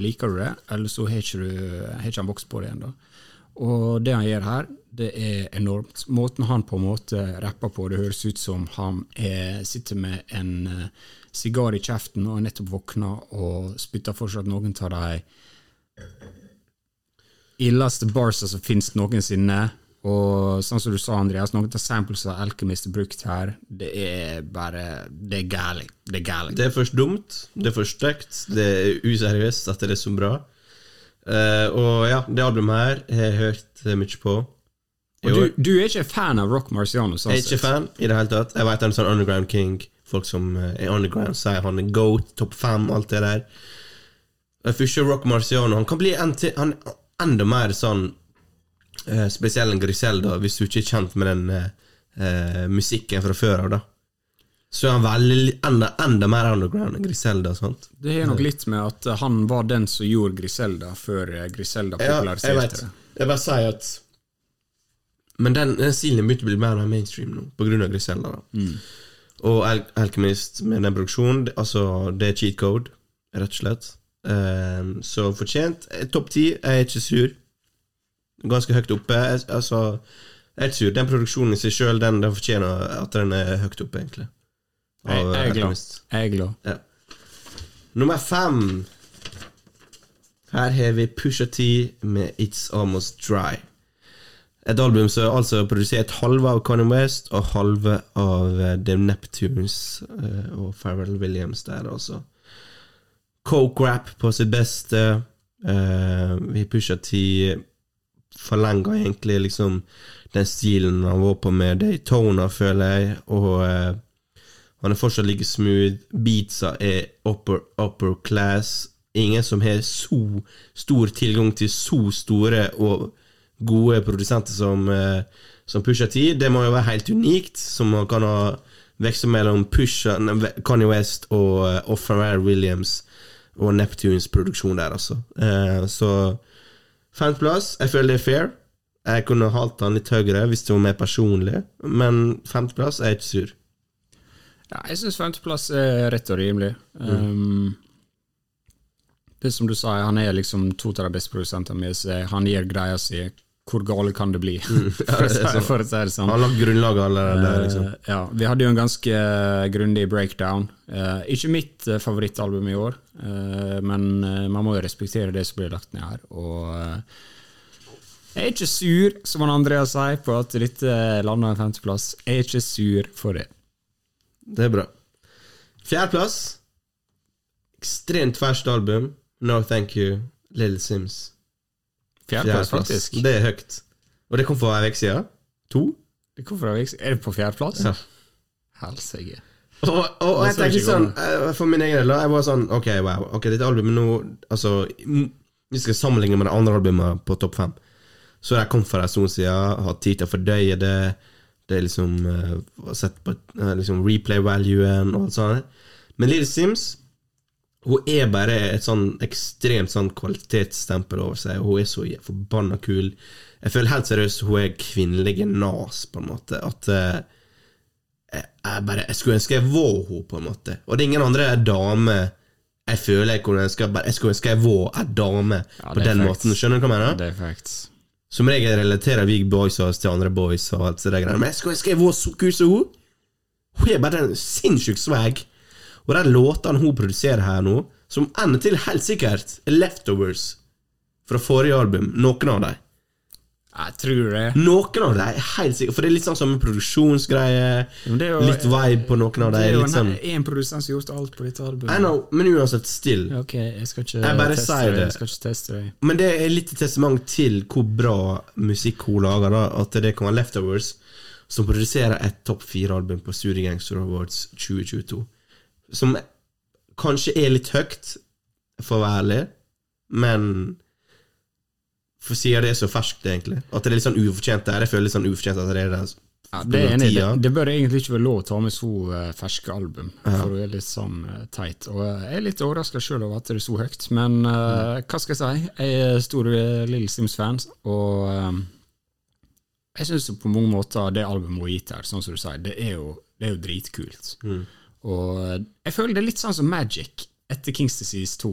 liker du det, eller så har ikke, du, har ikke han vokst på det ennå. Og det han gjør her, det er enormt. Måten han på en måte rapper på, det høres ut som han er, sitter med en eh, sigar i kjeften og har nettopp våkna og spytter fortsatt noen av de illeste barsa som finnes noensinne. Og sånn som du sa, Andreas, noen av samples av Alchemist er brukt her, det er bare Det er gærlig. Det er gærlig. Det er først dumt, det er for stygt, det er useriøst at det er så bra. Uh, og ja, det albumet her har jeg hørt mye på. Du, du er ikke fan av Rock Marciano? Sånn Jeg er ikke fan i det hele tatt. Jeg vet han er sånn underground king. Folk som eh, er underground, sier han er goat, topp fem, alt det der. Jeg ikke Rock Marciano. Han kan bli en han enda mer sånn eh, spesiell enn Griselda, hvis du ikke er kjent med den eh, eh, musikken fra før av, da. Så er han veldig enda, enda mer underground enn Griselda. Sant? Det har nok litt med at han var den som gjorde Griselda, før Griselda Ja, jeg populariserte vet. det. Jeg bare sier at Men den, den stilen begynte å bli mer mainstream nå, på grunn av Griselda. da Og Al Alchemist med den produksjonen, altså, det er cheat code, rett og slett. Um, så fortjent. Eh, Topp ti. Jeg er ikke sur. Ganske høyt oppe. Jeg, altså, jeg er ikke sur. Den produksjonen i seg sjøl, den, den fortjener at den er høyt oppe, egentlig. Av jeg er glad. Jeg er glad. Ja. Nummer fem. Her har vi Pusha T med It's Almost Dry. Et album som er altså produsert halve av Kanye West og halve av eh, The Neptunes eh, og Pharrell Williams der, altså. Coke rap på sitt beste. Eh, vi pusher til forlenger egentlig liksom den stilen han var på med Daytona, føler jeg, og eh, han er fortsatt like smooth. Beatsa er upper, upper class. Ingen som har så stor tilgang til så store og gode produsenter som, eh, som Pusha T. Det må jo være helt unikt, som man kan ha veksle mellom Pusha, Kanye West og, uh, Pharrell Williams og Neptunes produksjon der, altså. Uh, så femteplass, jeg føler det er fair. Jeg kunne halt han litt høyere hvis det var mer personlig, men femteplass er jeg ikke sur. Ja, jeg syns femteplass er rett og rimelig. Um, det som du sa, han er liksom to av de beste produsentene mine. Han gir greia si. Hvor gale kan det bli? si, for å si det sånn. Har lagt grunnlaget allerede liksom. Uh, ja, vi hadde jo en ganske eh, grundig breakdown. Uh, ikke mitt uh, favorittalbum i år, eh, men eh, man må jo respektere det som blir lagt ned her. Og eh, jeg er ikke sur, som han Andreas sier, på at dette landa en femteplass. Jeg er ikke sur for det. Det er bra. Fjerdeplass. Ekstremt ferskt album. No Thank You, Little Sims. Fjerdeplass, faktisk. Det er høyt. Og det kom for ei uke siden. To? Det- Hvorfor er, vi, er det på fjerdeplass? Ja. Helsike. Og, og, og jeg tenkte sånn, eh, for min egen del, jeg var sånn Ok, wow, ok, dette albumet nå Altså, vi skal sammenligne med de andre albumene på topp fem. Så jeg kommet for en stund siden, hatt tid til å fordøye det. Det er liksom uh, Sett på uh, liksom replay-valuen og alt sånt. Men Little Sims hun er bare et sånn ekstremt sånn kvalitetsstempel over seg. Hun er så forbanna kul. Jeg føler helt seriøst hun er kvinnelige nas, på en måte. At uh, jeg, jeg bare Jeg skulle ønske jeg var hun på en måte. Og det er ingen andre damer jeg føler jeg kunne ønske bare, Jeg skulle ønske jeg var en dame Ja, på den facts. måten. Skjønner du hva jeg mener? Det er facts. Som regel relaterer vi boys oss til andre boys og alt det der greiene. Men jeg skulle ønske jeg var så kul som hun. Hun er bare en sinnssyk swag. Og de låtene hun produserer her nå, som ender til helt sikkert er leftovers fra forrige album, noen av dem. Jeg tror det. Noen av dem er helt sikkert For det er litt sånn som en produksjonsgreie. Jo- Litt vibe på noen av Det er jo sånn en, en produsent som har gjort alt på dette albumet. I know, men uansett still. Ok, jeg skal ikke Jeg bare teste det. Jeg skal ikke teste det. Men det er litt et testament til hvor bra musikk hun lager, da. At det kan være Leftovers, som produserer et topp fire-album på Studio Gangster Awards 2022. Som kanskje er litt høyt, for å være ærlig, men for siden det er så ferskt, egentlig. At det er litt sånn ufortjent der. Jeg føler litt sånn ufortjent at det er der. Ja, det, er enig. det, det bør egentlig ikke være lov å ta med så uh, ferske album, for det er litt sånn uh, teit. Og uh, jeg er litt overraska sjøl over at det er så høyt, men eh, hva skal jeg si? Jeg er stor Little Sims-fan, og jeg syns på mange måter det albumet hun har gitt her, sånn som du sier, det er jo, det er jo dritkult. Og eh, jeg føler det er litt sånn som Magic etter Kings Disease 2.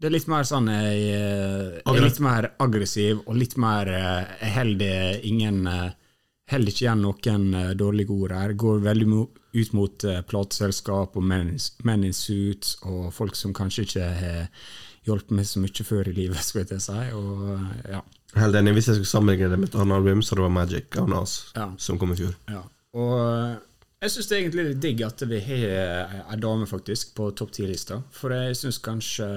Det er litt mer sånn Jeg, eh, jeg er litt mer aggressiv og litt mer eh, Jeg holder ingen Heller Holder ikke igjen noen eh, dårlige ord her. Går veldig ut mot plateselskap og men, men in suits og folk som kanskje ikke har hjulpet meg så mye før i livet, skulle jeg si. Og eh, ja. Helt enig. Hvis jeg skulle sammenligne det med et annet album, så det var Magic av Nas, Ja. som kom i fjor. Ja. Og eh, jeg syns det er egentlig litt digg at vi har eh, ei dame faktisk på topp ti-lista, for jeg syns kanskje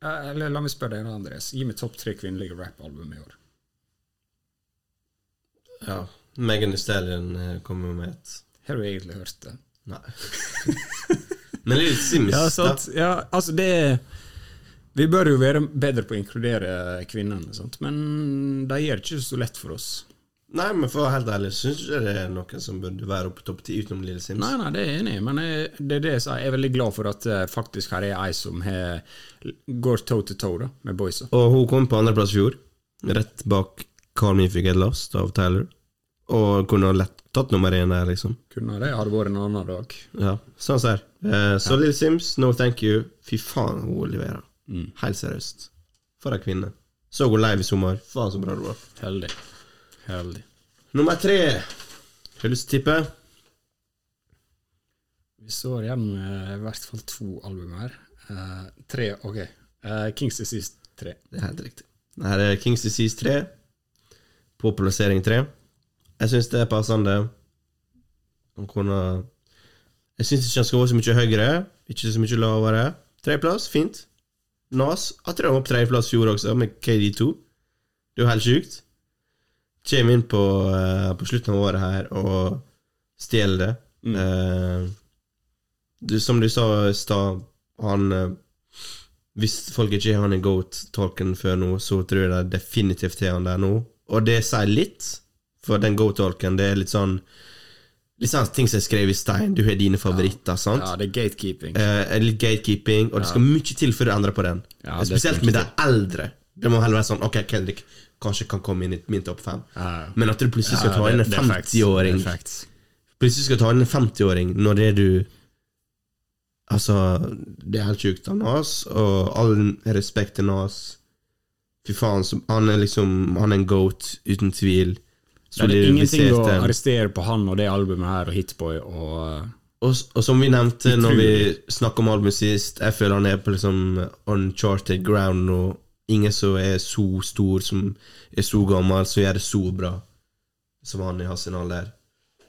Eh, Eller la meg spørre deg, Andres. Gi meg topp tre kvinnelige rappalbum i år. Ja. Megan Thee Stallion kommer med et Har du egentlig hørt det? Nei. Men litt Sims Ja, sant? ja altså det Vi bør jo være bedre på å inkludere kvinnene, sant? men de gjør det ikke så lett for oss. Nei, men for å være helt ærlig syns ikke det er noen som burde være oppe på topp ti utenom Lille Sims. Nei, nei, det er jeg enig i, men jeg, det er det jeg sa. Jeg er veldig glad for at eh, faktisk her er ei som har, går toe to toe da, med boysa. Og hun kom på andreplass i fjor, rett bak Carl Me If Lost av Tyler. Og kunne ha lett tatt nummer én der, liksom. Kunne det hadde vært en annen dag. Ja, sånn ser. Eh, så Lille Sims, no thank you. Fy faen, hun leverer. Helt seriøst. For ei kvinne. Så hun live i sommer. Faen, så bra det var. Heldig. Heldig. Nummer tre. Har du lyst til å tippe? Vi står igjen med i hvert fall to album her. Uh, tre, ok. Uh, Kings Disease 3. Det er helt riktig. Her er Kings Disease 3 på plassering 3. Jeg syns det er passende. Han kunne Jeg syns ikke han skal være så mye høyere, ikke så mye lavere. Tredjeplass, fint. Nas jeg tror han var på tredjeplass i fjor også, med KD2. Det er jo helt sjukt. Kommer inn på, eh, på slutten av året her og stjeler det. Eh, du, som du sa i stad, han eh, Hvis folk ikke har han i goat-tolken før nå, så tror jeg det definitivt har han der nå. Og det sier litt, for den goat-tolken, det er litt sånn Litt sånn ting som er skrevet i stein. Du har dine favoritter, sant? Ja, det er gatekeeping. Eh, litt gatekeeping, og det skal mye til før du endrer på den. Ja, Spesielt med de eldre. Det må heller være sånn Ok, Kendrick kanskje kan komme inn i min topp fem. uh, Men at du plutselig skal ta inn en det er facts. 50-åring Det er facts. Plutselig skal ta inn en 50-åring når det er du Altså, det er helt sjukt av Nas, og all respekt til Nas. Fy faen, så, han er liksom Han er en goat, uten tvil. Det er ingenting å arrestere på han og det albumet her og Hitboy og Og, og som vi nevnte når vi snakka om albumet sist, jeg føler han er på liksom uncharted ground nå. Ingen som er så stor, som er så gammel, som gjør det så bra som han i hans alder.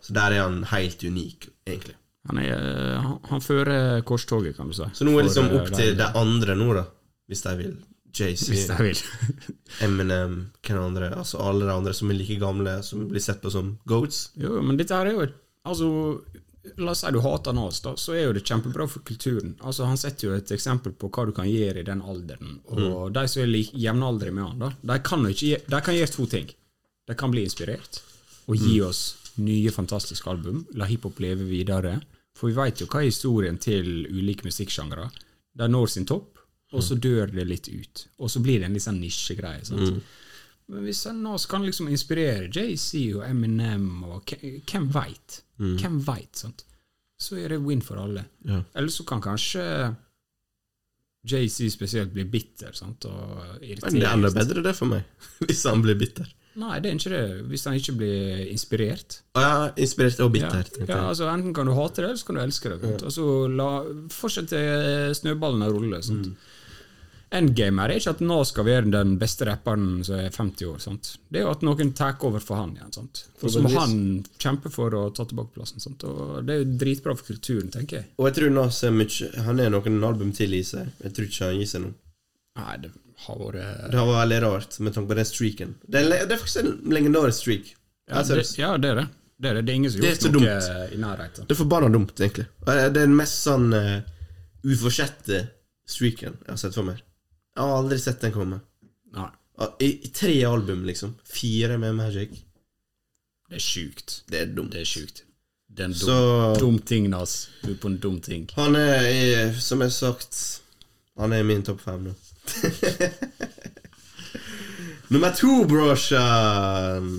Så der er han helt unik, egentlig. Han, er, han, han fører korstoget, kan du si. Så nå er det liksom opp eh, til de- andre nå, da, hvis de vil JC. Eminem, hvem andre? Altså alle de andre som er like gamle, som blir sett på som goats. Jo, men dette her er jo et Altså, la oss si du hater Nas, da, så er jo det kjempebra for kulturen. Altså, Han setter jo et eksempel på hva du kan gjøre i den alderen. Og de som er jevnaldrende med han, da, de kan ikke de kan gjøre to ting. De kan bli inspirert og gi oss nye, fantastiske album. La hiphop leve videre. For vi veit jo hva er historien til ulike musikksjangre. De når sin topp, og så dør det litt ut. Og så blir det en litt sånn nisjegreie. sant? Men hvis Nas nå kan liksom inspirere JC og Eminem og hvem veit? Hvem veit. Så er det win for alle. Ja. Eller så kan kanskje JC spesielt bli bitter sant? og Men det er enda bedre det for meg, hvis han blir bitter. Nei, det er ikke det. Hvis han ikke blir inspirert. Ja, inspirert og bitter. Ja, ja, altså Enten kan du hate det, eller så kan du elske det. sant? Og så la, fortsett snøballen å rulle. Sant? Mm. Endgame er ikke at nå skal være den beste rapperen som er 50 år. Sant? Det er jo at noen tar over for han igjen. Sant? For så må han kjempe for å ta tilbake plassen. Sant? Og Det er jo dritbra for kulturen, tenker jeg. Og jeg tror Nas er mye Han er noen album til i seg. Jeg tror ikke han gir seg nå. Nei, det har vært Det har vært veldig rart med tanke på den streaken. Det er, det er faktisk en legendarisk streak. ja, det, ja, det er det. Det er, det. det er ingen som har gjort noe dumt. i nærheten. Det er forbanna dumt, egentlig. Det er den mest sånn uh, uforsette streaken jeg har sett for meg. Jeg har aldri sett den komme. Nei, I, I tre album, liksom. Fire med Magic. det er sjukt. Det er dumt. Det er sjukt. Det er en dum, Så dum ting, Nas. Du er på en dum ting. han er, i- som jeg har sagt Han er i min topp fem nå. Nummer to, brorsan!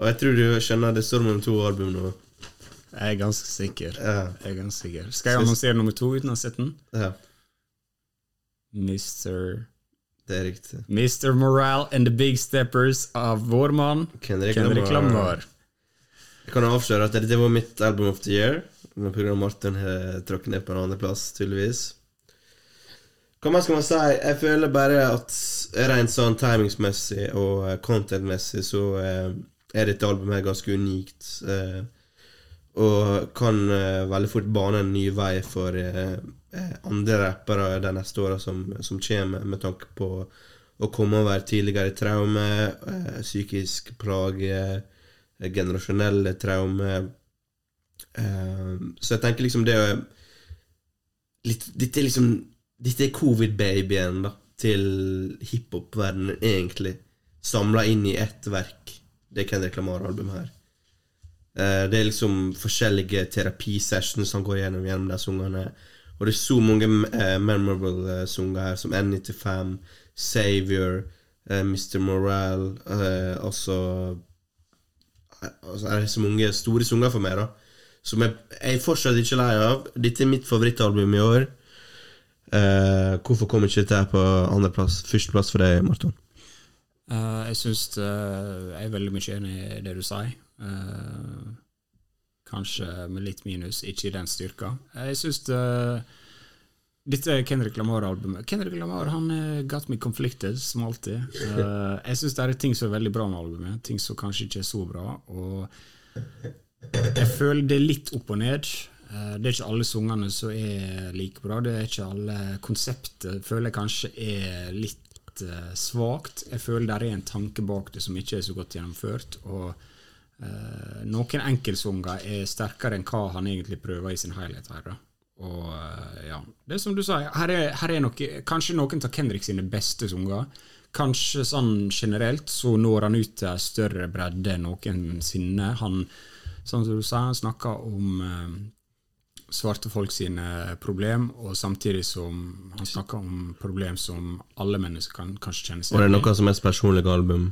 Og jeg tror du skjønner det står mellom to album nå. Jeg er ganske sikker. Ja. Jeg er ganske sikker. Skal jeg annonsere nummer to uten å ha sett den? ja, Mr. det er riktig. Mr. Morale and the Big Steppers av vår mann Kendrick Kendrick Lamar. Jeg kan avsløre at det var mitt album of the year, men pga. Martin har tråkket ned på en andreplass, tydeligvis. Hva mer skal man si? Jeg føler bare at rent sånn timingsmessig og eh, contentmessig så eh, er dette albumet ganske unikt. Eh, og kan veldig fort bane en ny vei for andre rappere de neste åra som, som kommer, med tanke på å komme over tidligere traume, eh, psykisk plage, eh, generasjonelle traume. Eh, så jeg tenker liksom det er litt, Dette er liksom Dette er covid-babyen da til hiphop-verdenen, egentlig. Samla inn i ett verk. Det Kendrick Lamar-albumet her. Eh, det er liksom forskjellige terapisessions han går gjennom gjennom de sangene. Og det er så mange uh, memorable uh, sanger her, som N95, Savior, uh, Mr. Morale og Altså Altså er det så mange store sanger for meg, da. Som jeg, jeg er fortsatt ikke lei av. Dette er mitt favorittalbum i år. Uh, hvorfor kom ikke dette på andreplass? Førsteplass for deg, Marton? Uh, jeg syns Jeg er veldig mye enig i det du sier. Eh, kanskje med litt minus, ikke i den styrka. Jeg syns dette er Kendrick Lamar-albumet. Kendrick Lamar han er got me conflicted, som alltid. Uh, jeg syns det er ting som er veldig bra med albumet, ting som kanskje ikke er så bra. Og jeg føler det er litt opp og ned. Uh, Det er ikke alle sangene som er like bra. Det er ikke alle Konseptet føler jeg kanskje er litt uh, svakt. Jeg føler det er en tanke bak det som ikke er så godt gjennomført. Og eh, noen enkeltsanger er sterkere enn hva han egentlig prøver i sin helhet her. da. Og eh, ja, det er som du sa, her er, her er noe, kanskje noen av Kendrick sine beste sanger. Kanskje sånn generelt så når han ut til en større bredde enn noensinne. Han, sånn som du sa, han snakker om eh, svarte folk sine problem, og samtidig som han snakker om problem som alle mennesker kan kanskje kjenne seg Og det er igjen noe som er personlige album.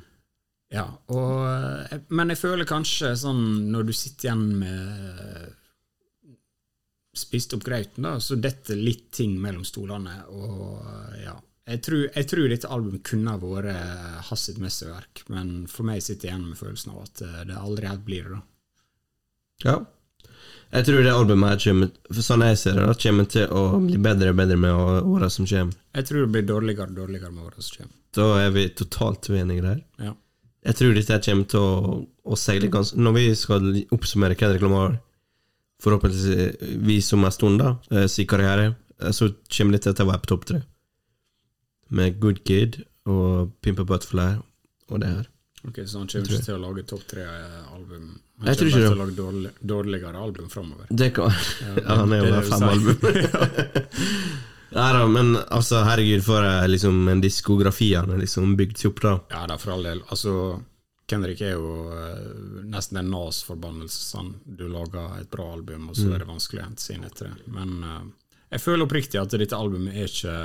Ja, og, eh, men jeg føler kanskje sånn når du sitter igjen med spist opp grauten, da, så detter litt ting mellom stolene. Og eh, ja, jeg tror, jeg tror dette albumet kunne ha vært hans sitt mesterverk, men for meg sitter jeg igjen med følelsen av at eh, det aldri helt blir det. da. Ja. Jeg tror det albumet her kommer For sånn jeg ser det, da, kommer til å bli bedre og bedre med åra som kommer. Jeg tror det blir dårligere og dårligere med årene som kommer. Da er vi totalt uenige der. Ja. Jeg tror dette kommer til å, å seile ganske Når vi skal oppsummere Kendrick Lamar, forhåpentligvis om en stund, da, eh, sin karriere, eh, så kommer dette til å være på topp tre. med Good Kid og Pimper Butterfly og det her. Ok, Så han kommer ikke til å lage topp tre-album? Han Jeg tror ikke det. til å lage dårlig, dårligere album framover? Det kan Ja, han er jo bare fem album. Nei da, men altså, herregud, for eh, liksom en diskografi han har liksom bygd seg opp, da. Ja da, for all del. Altså, Kendrick er jo uh, nesten en nas-forbannelse. Sånn. Du lager et bra album, og så er det vanskelig å hente seg inn etter det. Men uh, jeg føler oppriktig at dette albumet er ikke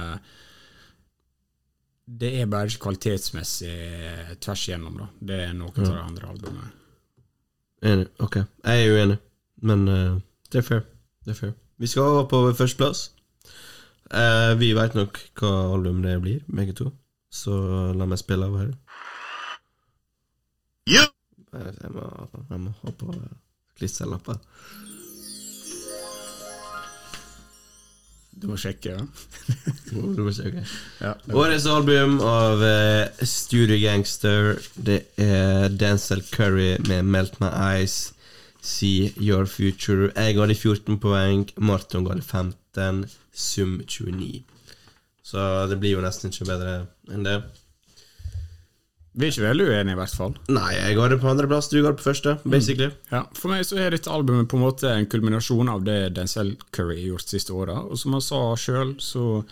Det er bare ikke kvalitetsmessig tvers igjennom, da. Det er noe av det andre albumet. Enig. Ok, jeg er uenig, men uh, det er fair. Det er fair. Vi skal over på førsteplass. Uh, vi veit nok hva album det blir, begge to, så la meg spille av her. You Eh, Jeg må, jeg må ha på klisterlapper. Du må sjekke, ja. du må sjekke. ja Årets album av uh, Studio Gangster, det er Denzel Curry med Melt My Eyes, See Your Future. Jeg ga det 14 poeng, Marton ga det 15, sum 29. Så det blir jo nesten ikke bedre enn det. Vi er ikke veldig uenige, i hvert fall. Nei, jeg går det på andreplass, du går det på første, basically. Ja, For meg så er dette albumet på en måte en kulminasjon av det Denzel Curry har gjort siste åra. Og som han sa sjøl, så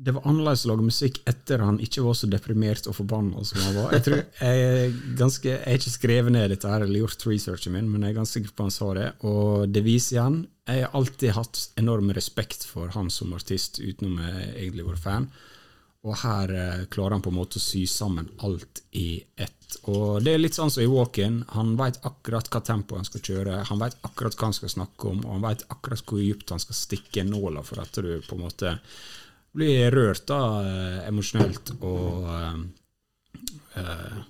Det var annerledes å lage musikk etter han ikke var så deprimert og forbanna som han var. Jeg tror jeg ganske Jeg har ikke skrevet ned dette her eller gjort researchen min, men jeg er ganske sikker på han sa det. Og det viser igjen Jeg har alltid hatt enorm respekt for han som artist, utenom jeg egentlig vært fan. Og her eh, klarer han på en måte å sy sammen alt i ett. Og det er litt sånn som i Walk-In. Han veit akkurat hva tempo han skal kjøre, han veit akkurat hva han skal snakke om, og han veit akkurat hvor dypt han skal stikke nåla for at du på en måte blir rørt da, eh, emosjonelt og eh, eh,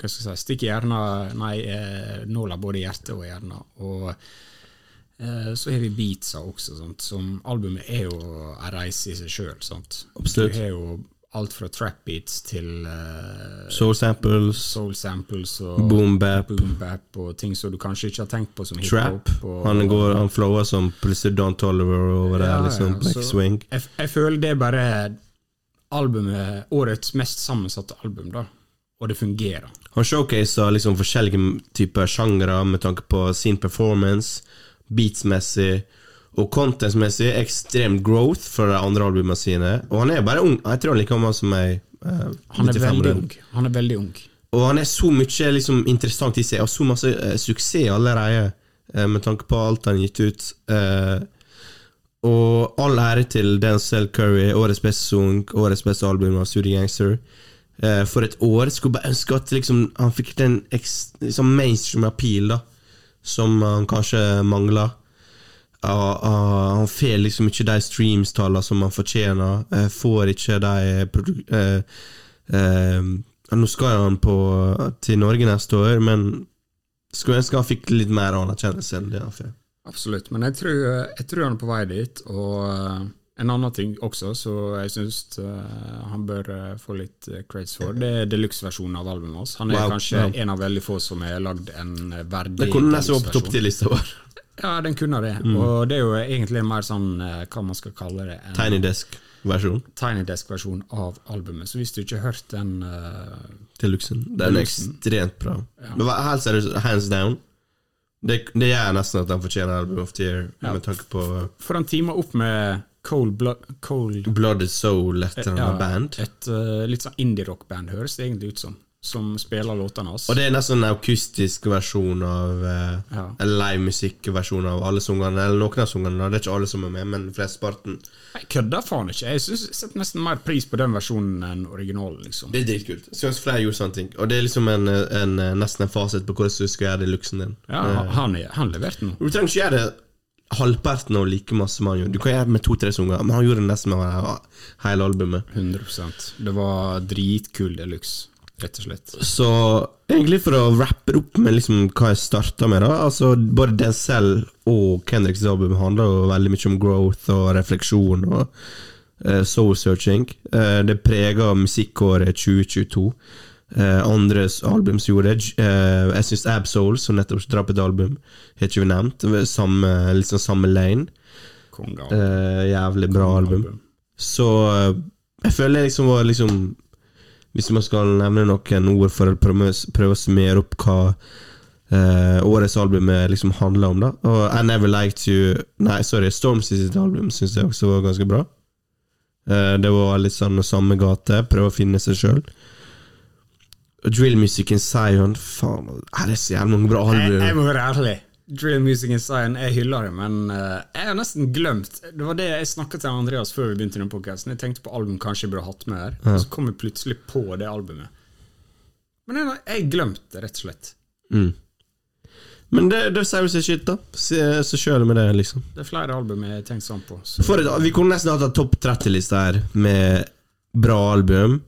Hva skal jeg si Stikker hjerna Nei, eh, nåla både i hjertet og hjerna. Og Eh, Så har vi beatsa også, sant? som albumet er jo en reise i seg sjøl. Absolutt. Du har jo alt fra trap beats til uh, Soul Samples, soul samples og Boom Bap, boom bap og ting som du kanskje ikke har tenkt på som Trap. hiphop. og- Han, går, han flower som plutselig Don Toliver over der, liksom. ja, Black så Swing. Jeg, jeg føler det er bare albumet, årets mest sammensatte album, da. Og det fungerer. Han showcaser liksom forskjellige typer sjangere med tanke på sin performance, beatsmessig og contentsmessig. Ekstrem growth for de andre albumene sine. Og han er bare ung. Jeg tror han like gammel som meg. eh, Han er veldig ung. Han er veldig ung. Og han er så mye liksom, interessant i seg, og så masse eh, suksess allerede, eh, med tanke på alt han har gitt ut. Eh, og all ære til Denzel Curry, årets beste sang, årets beste album av Studio Gangster. Eh, for et år. Skulle bare ønske at liksom, han fikk den liksom mainstream appeal da som han kanskje mangler. Han får liksom ikke de streams-tallene som han fortjener. Eh, får ikke de produ- eh, eh, Nå skal han på, til Norge neste år, men skulle ønske han fikk litt mer anerkjennelse enn det han får. Absolutt. Men jeg tror, jeg tror han er på vei dit. Og eh, en annen ting også, så jeg syns han bør eh, få litt eh, for, det er deluxe-versjonen av albumet hans. Han er Wow, kanskje wow. en av veldig få som har lagd en eh, verdig Det kunne nesten topp deluxe-versjon. 10-lista vår. Ja, den kunne det. Og det er jo egentlig en mer sånn, eh, hva man skal kalle det, en Tiny Desk-versjon. Tiny Desk-versjon av albumet. Så hvis du ikke har hørt den eh, Deluxen. Den er ekstremt bra. Men hva- helt seriøst, hands down. Det, det gjør nesten at han fortjener Album of the Year, Ja. med tanke på For han teamer opp med Cold Blood Cold Blooded Soul, et eller annet band. Et uh, litt sånn indie-rock-band, høres det egentlig ut som. Som spiller låtene hans. Og det er nesten en akustisk versjon av eh, Ja. En livemusikkversjon av alle sangene, eller noen av sangene. Det er ikke alle som er med, men flesteparten. Jeg kødder faen ikke. Jeg synes, jeg setter nesten mer pris på den versjonen enn originalen. liksom. Det er dritkult. Jeg synes flere gjorde sånne ting. Og det er liksom en, en, nesten en fasit på hvordan du skal gjøre det i luksen din. Ja, han, han, han leverte noe. Du trenger ikke gjøre det halvparten av like masse som han gjorde. Du kan gjøre det med to-tre sanger, men han gjorde det nesten med hele albumet. 100% Det var dritkul deluxe, rett og slett. Så egentlig for å rappe opp med liksom hva jeg starta med, da Altså Både Denzel og Kendricks album handler jo veldig mye om growth og refleksjon og uh, soul searching. Uh, det preger musikkåret 2022. Uh, andres album som gjorde det. Eh, jeg syns Absol, som nettopp droppet et album, har ikke vi nevnt. Samme, liksom samme lane. Konge. Eh, jævlig bra album. Så eh, Jeg føler jeg liksom var liksom Hvis man skal nevne noen ord for å prøve, å summere opp hva eh, årets album er liksom handler om, da Og I Never Liked You Nei, sorry, Stormzy sitt album syns jeg også var ganske bra. Eh, det var litt sånn samme gate, prøve å finne seg sjøl. Drill Music in Zion Faen, er det så jævlig mange bra Jeg, jeg må være ærlig. Drill Music in Zion, jeg hyller det, men uh, jeg har nesten glemt Det var det jeg snakket til Andreas før vi begynte denne podcasten. Jeg tenkte på album kanskje jeg burde hatt med her, og så kom jeg plutselig på det albumet. Men jeg har glemt det, rett og slett. Mm. Men det, det sier jo seg shit, da. Så kjører med det, liksom. Det er flere album jeg har tenkt sånn på. Så. Et, vi kunne nesten hatt en topp 30-liste her med bra album.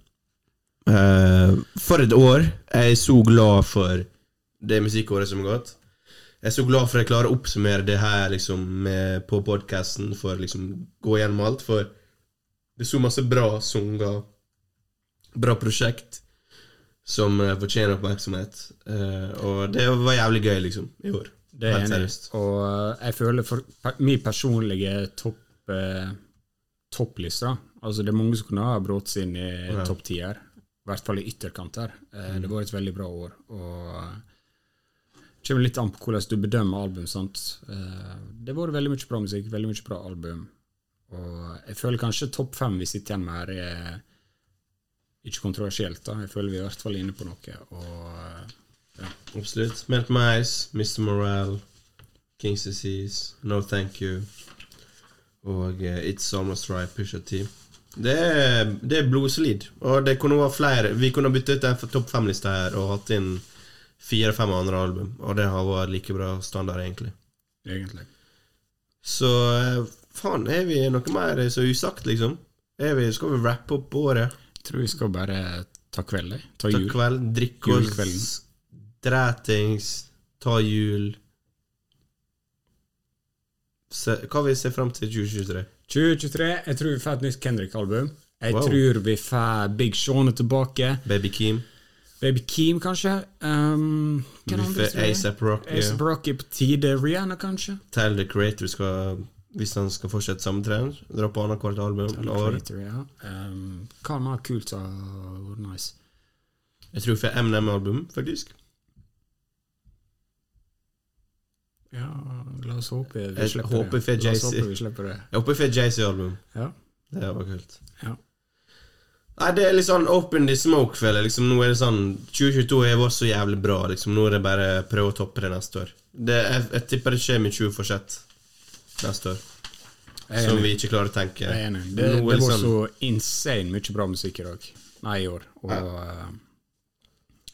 Uh, for et år. Jeg er så glad for det musikkåret som har gått. Jeg er så glad for at jeg klarer å oppsummere det her liksom med, på podkasten, for liksom gå gjennom alt. For det er så masse bra sanger, bra prosjekt, som uh, fortjener oppmerksomhet. Uh, og det var jævlig gøy, liksom, i år. Det er enig. Og eh, jeg føler for per, min personlige topp uh, topplista. Altså Det er mange som kunne ha brått seg inn i Ja. topp ti her. I hvert fall i ytterkant her. Mm. Det var et veldig bra år. Og kommer litt an på hvordan du bedømmer album. sant? Det Det vært veldig mye bra musikk, veldig mye bra album. Og jeg føler kanskje topp fem vi sitter igjen med her, er ikke kontroversielt. da. Jeg føler vi er i hvert fall inne på noe. Og ja. Absolutt. Melt My Eyes, Mr. Morale, Kings Disease, No Thank You og uh, It's Almost Right, Pusha T. Det er, det er blodsolid. Og det kunne vært flere. Vi kunne bytte ut en topp fem-liste her og hatt inn fire-fem andre album, og det har vært like bra standard, egentlig. egentlig. Så eh, faen, er vi noe mer så usagt, liksom? Er vi, skal vi rappe opp året? Jeg tror vi skal bare ta kveld. Ta Ta jul. kveld, drikke oss Dretings, drætings, ta jul se, Hva vi se fram til 2023? 2023, jeg tror vi får et nytt Kendrick-album. Jeg Wow. tror vi får Big er tilbake. Baby Keem? Baby Keem, kanskje. Um? ASAP Rocky? A$AP Rocky på tide. Rihanna, kanskje? Tell the Creator skal Hvis han skal fortsette samme trend, dra på annethvert album the Creator, ja. Um, hva mer kult vært nice? Jeg tror vi får MNM-album, faktisk. Ja, la oss håpe vi Jeg slipper håper det. for La oss Jay-Z. håpe vi slipper det. Jeg håper vi får Jay-Z-album. Ja. Det var kult. ja. Nei, det er litt sånn open the smoke, føler jeg. Liksom, nå er det sånn 2022 har vært så jævlig bra. Liksom. Nå er det bare å prøve å toppe det neste år. Det, jeg, jeg tipper det skjer med 20 forsett neste år. Som vi ikke klarer å tenke. Jeg er enig. Det, det var sånn- så insane mye bra musikk i dag. Nei, i år. Og ja,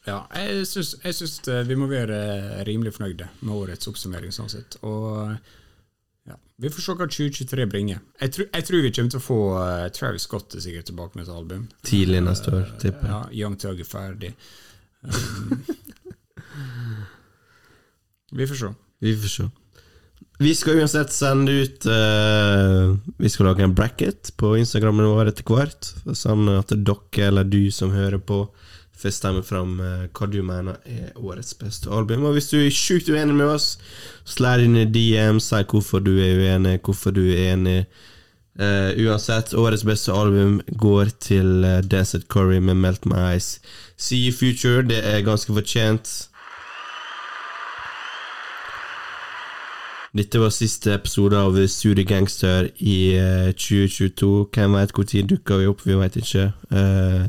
ja, jeg syns, jeg syns eh, vi må være rimelig fornøyde med årets oppsummering, sånn sett. Og ja, vi får se hva 2023 bringer. Jeg, tror- jeg tror vi kommer til å få uh, Travis Scott er sikkert tilbake med et album. Tidlig neste år, tipper jeg. Ja, Young Tug er ferdig. Um, vi får se. Vi får se. Vi skal uansett sende ut uh, Vi skal lage en bracket på Instagrammen vår etter hvert. Sånn at dere eller du som hører på, stemme fram eh, hva du mener er årets beste album. Og hvis du er sjukt uenig med oss, slær inn i DM, si hvorfor du er uenig, hvorfor du er enig. Uh, uansett, årets beste album går til uh, Desert Curry med Melt My Eyes. See you future, det er ganske fortjent. Dette var siste episode av Studio Gangster i uh, 2022. Hvem veit når dukker vi opp? Vi vet ikke. Eh,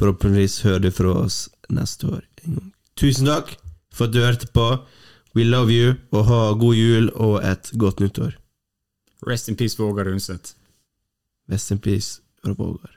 Forhåpentligvis hører du fra oss neste år en gang. Tusen takk for at du hørte på. We love you, og ha god jul og et godt nyttår. Rest in peace, Vågar Undset. Rest in peace, Rob Vågar.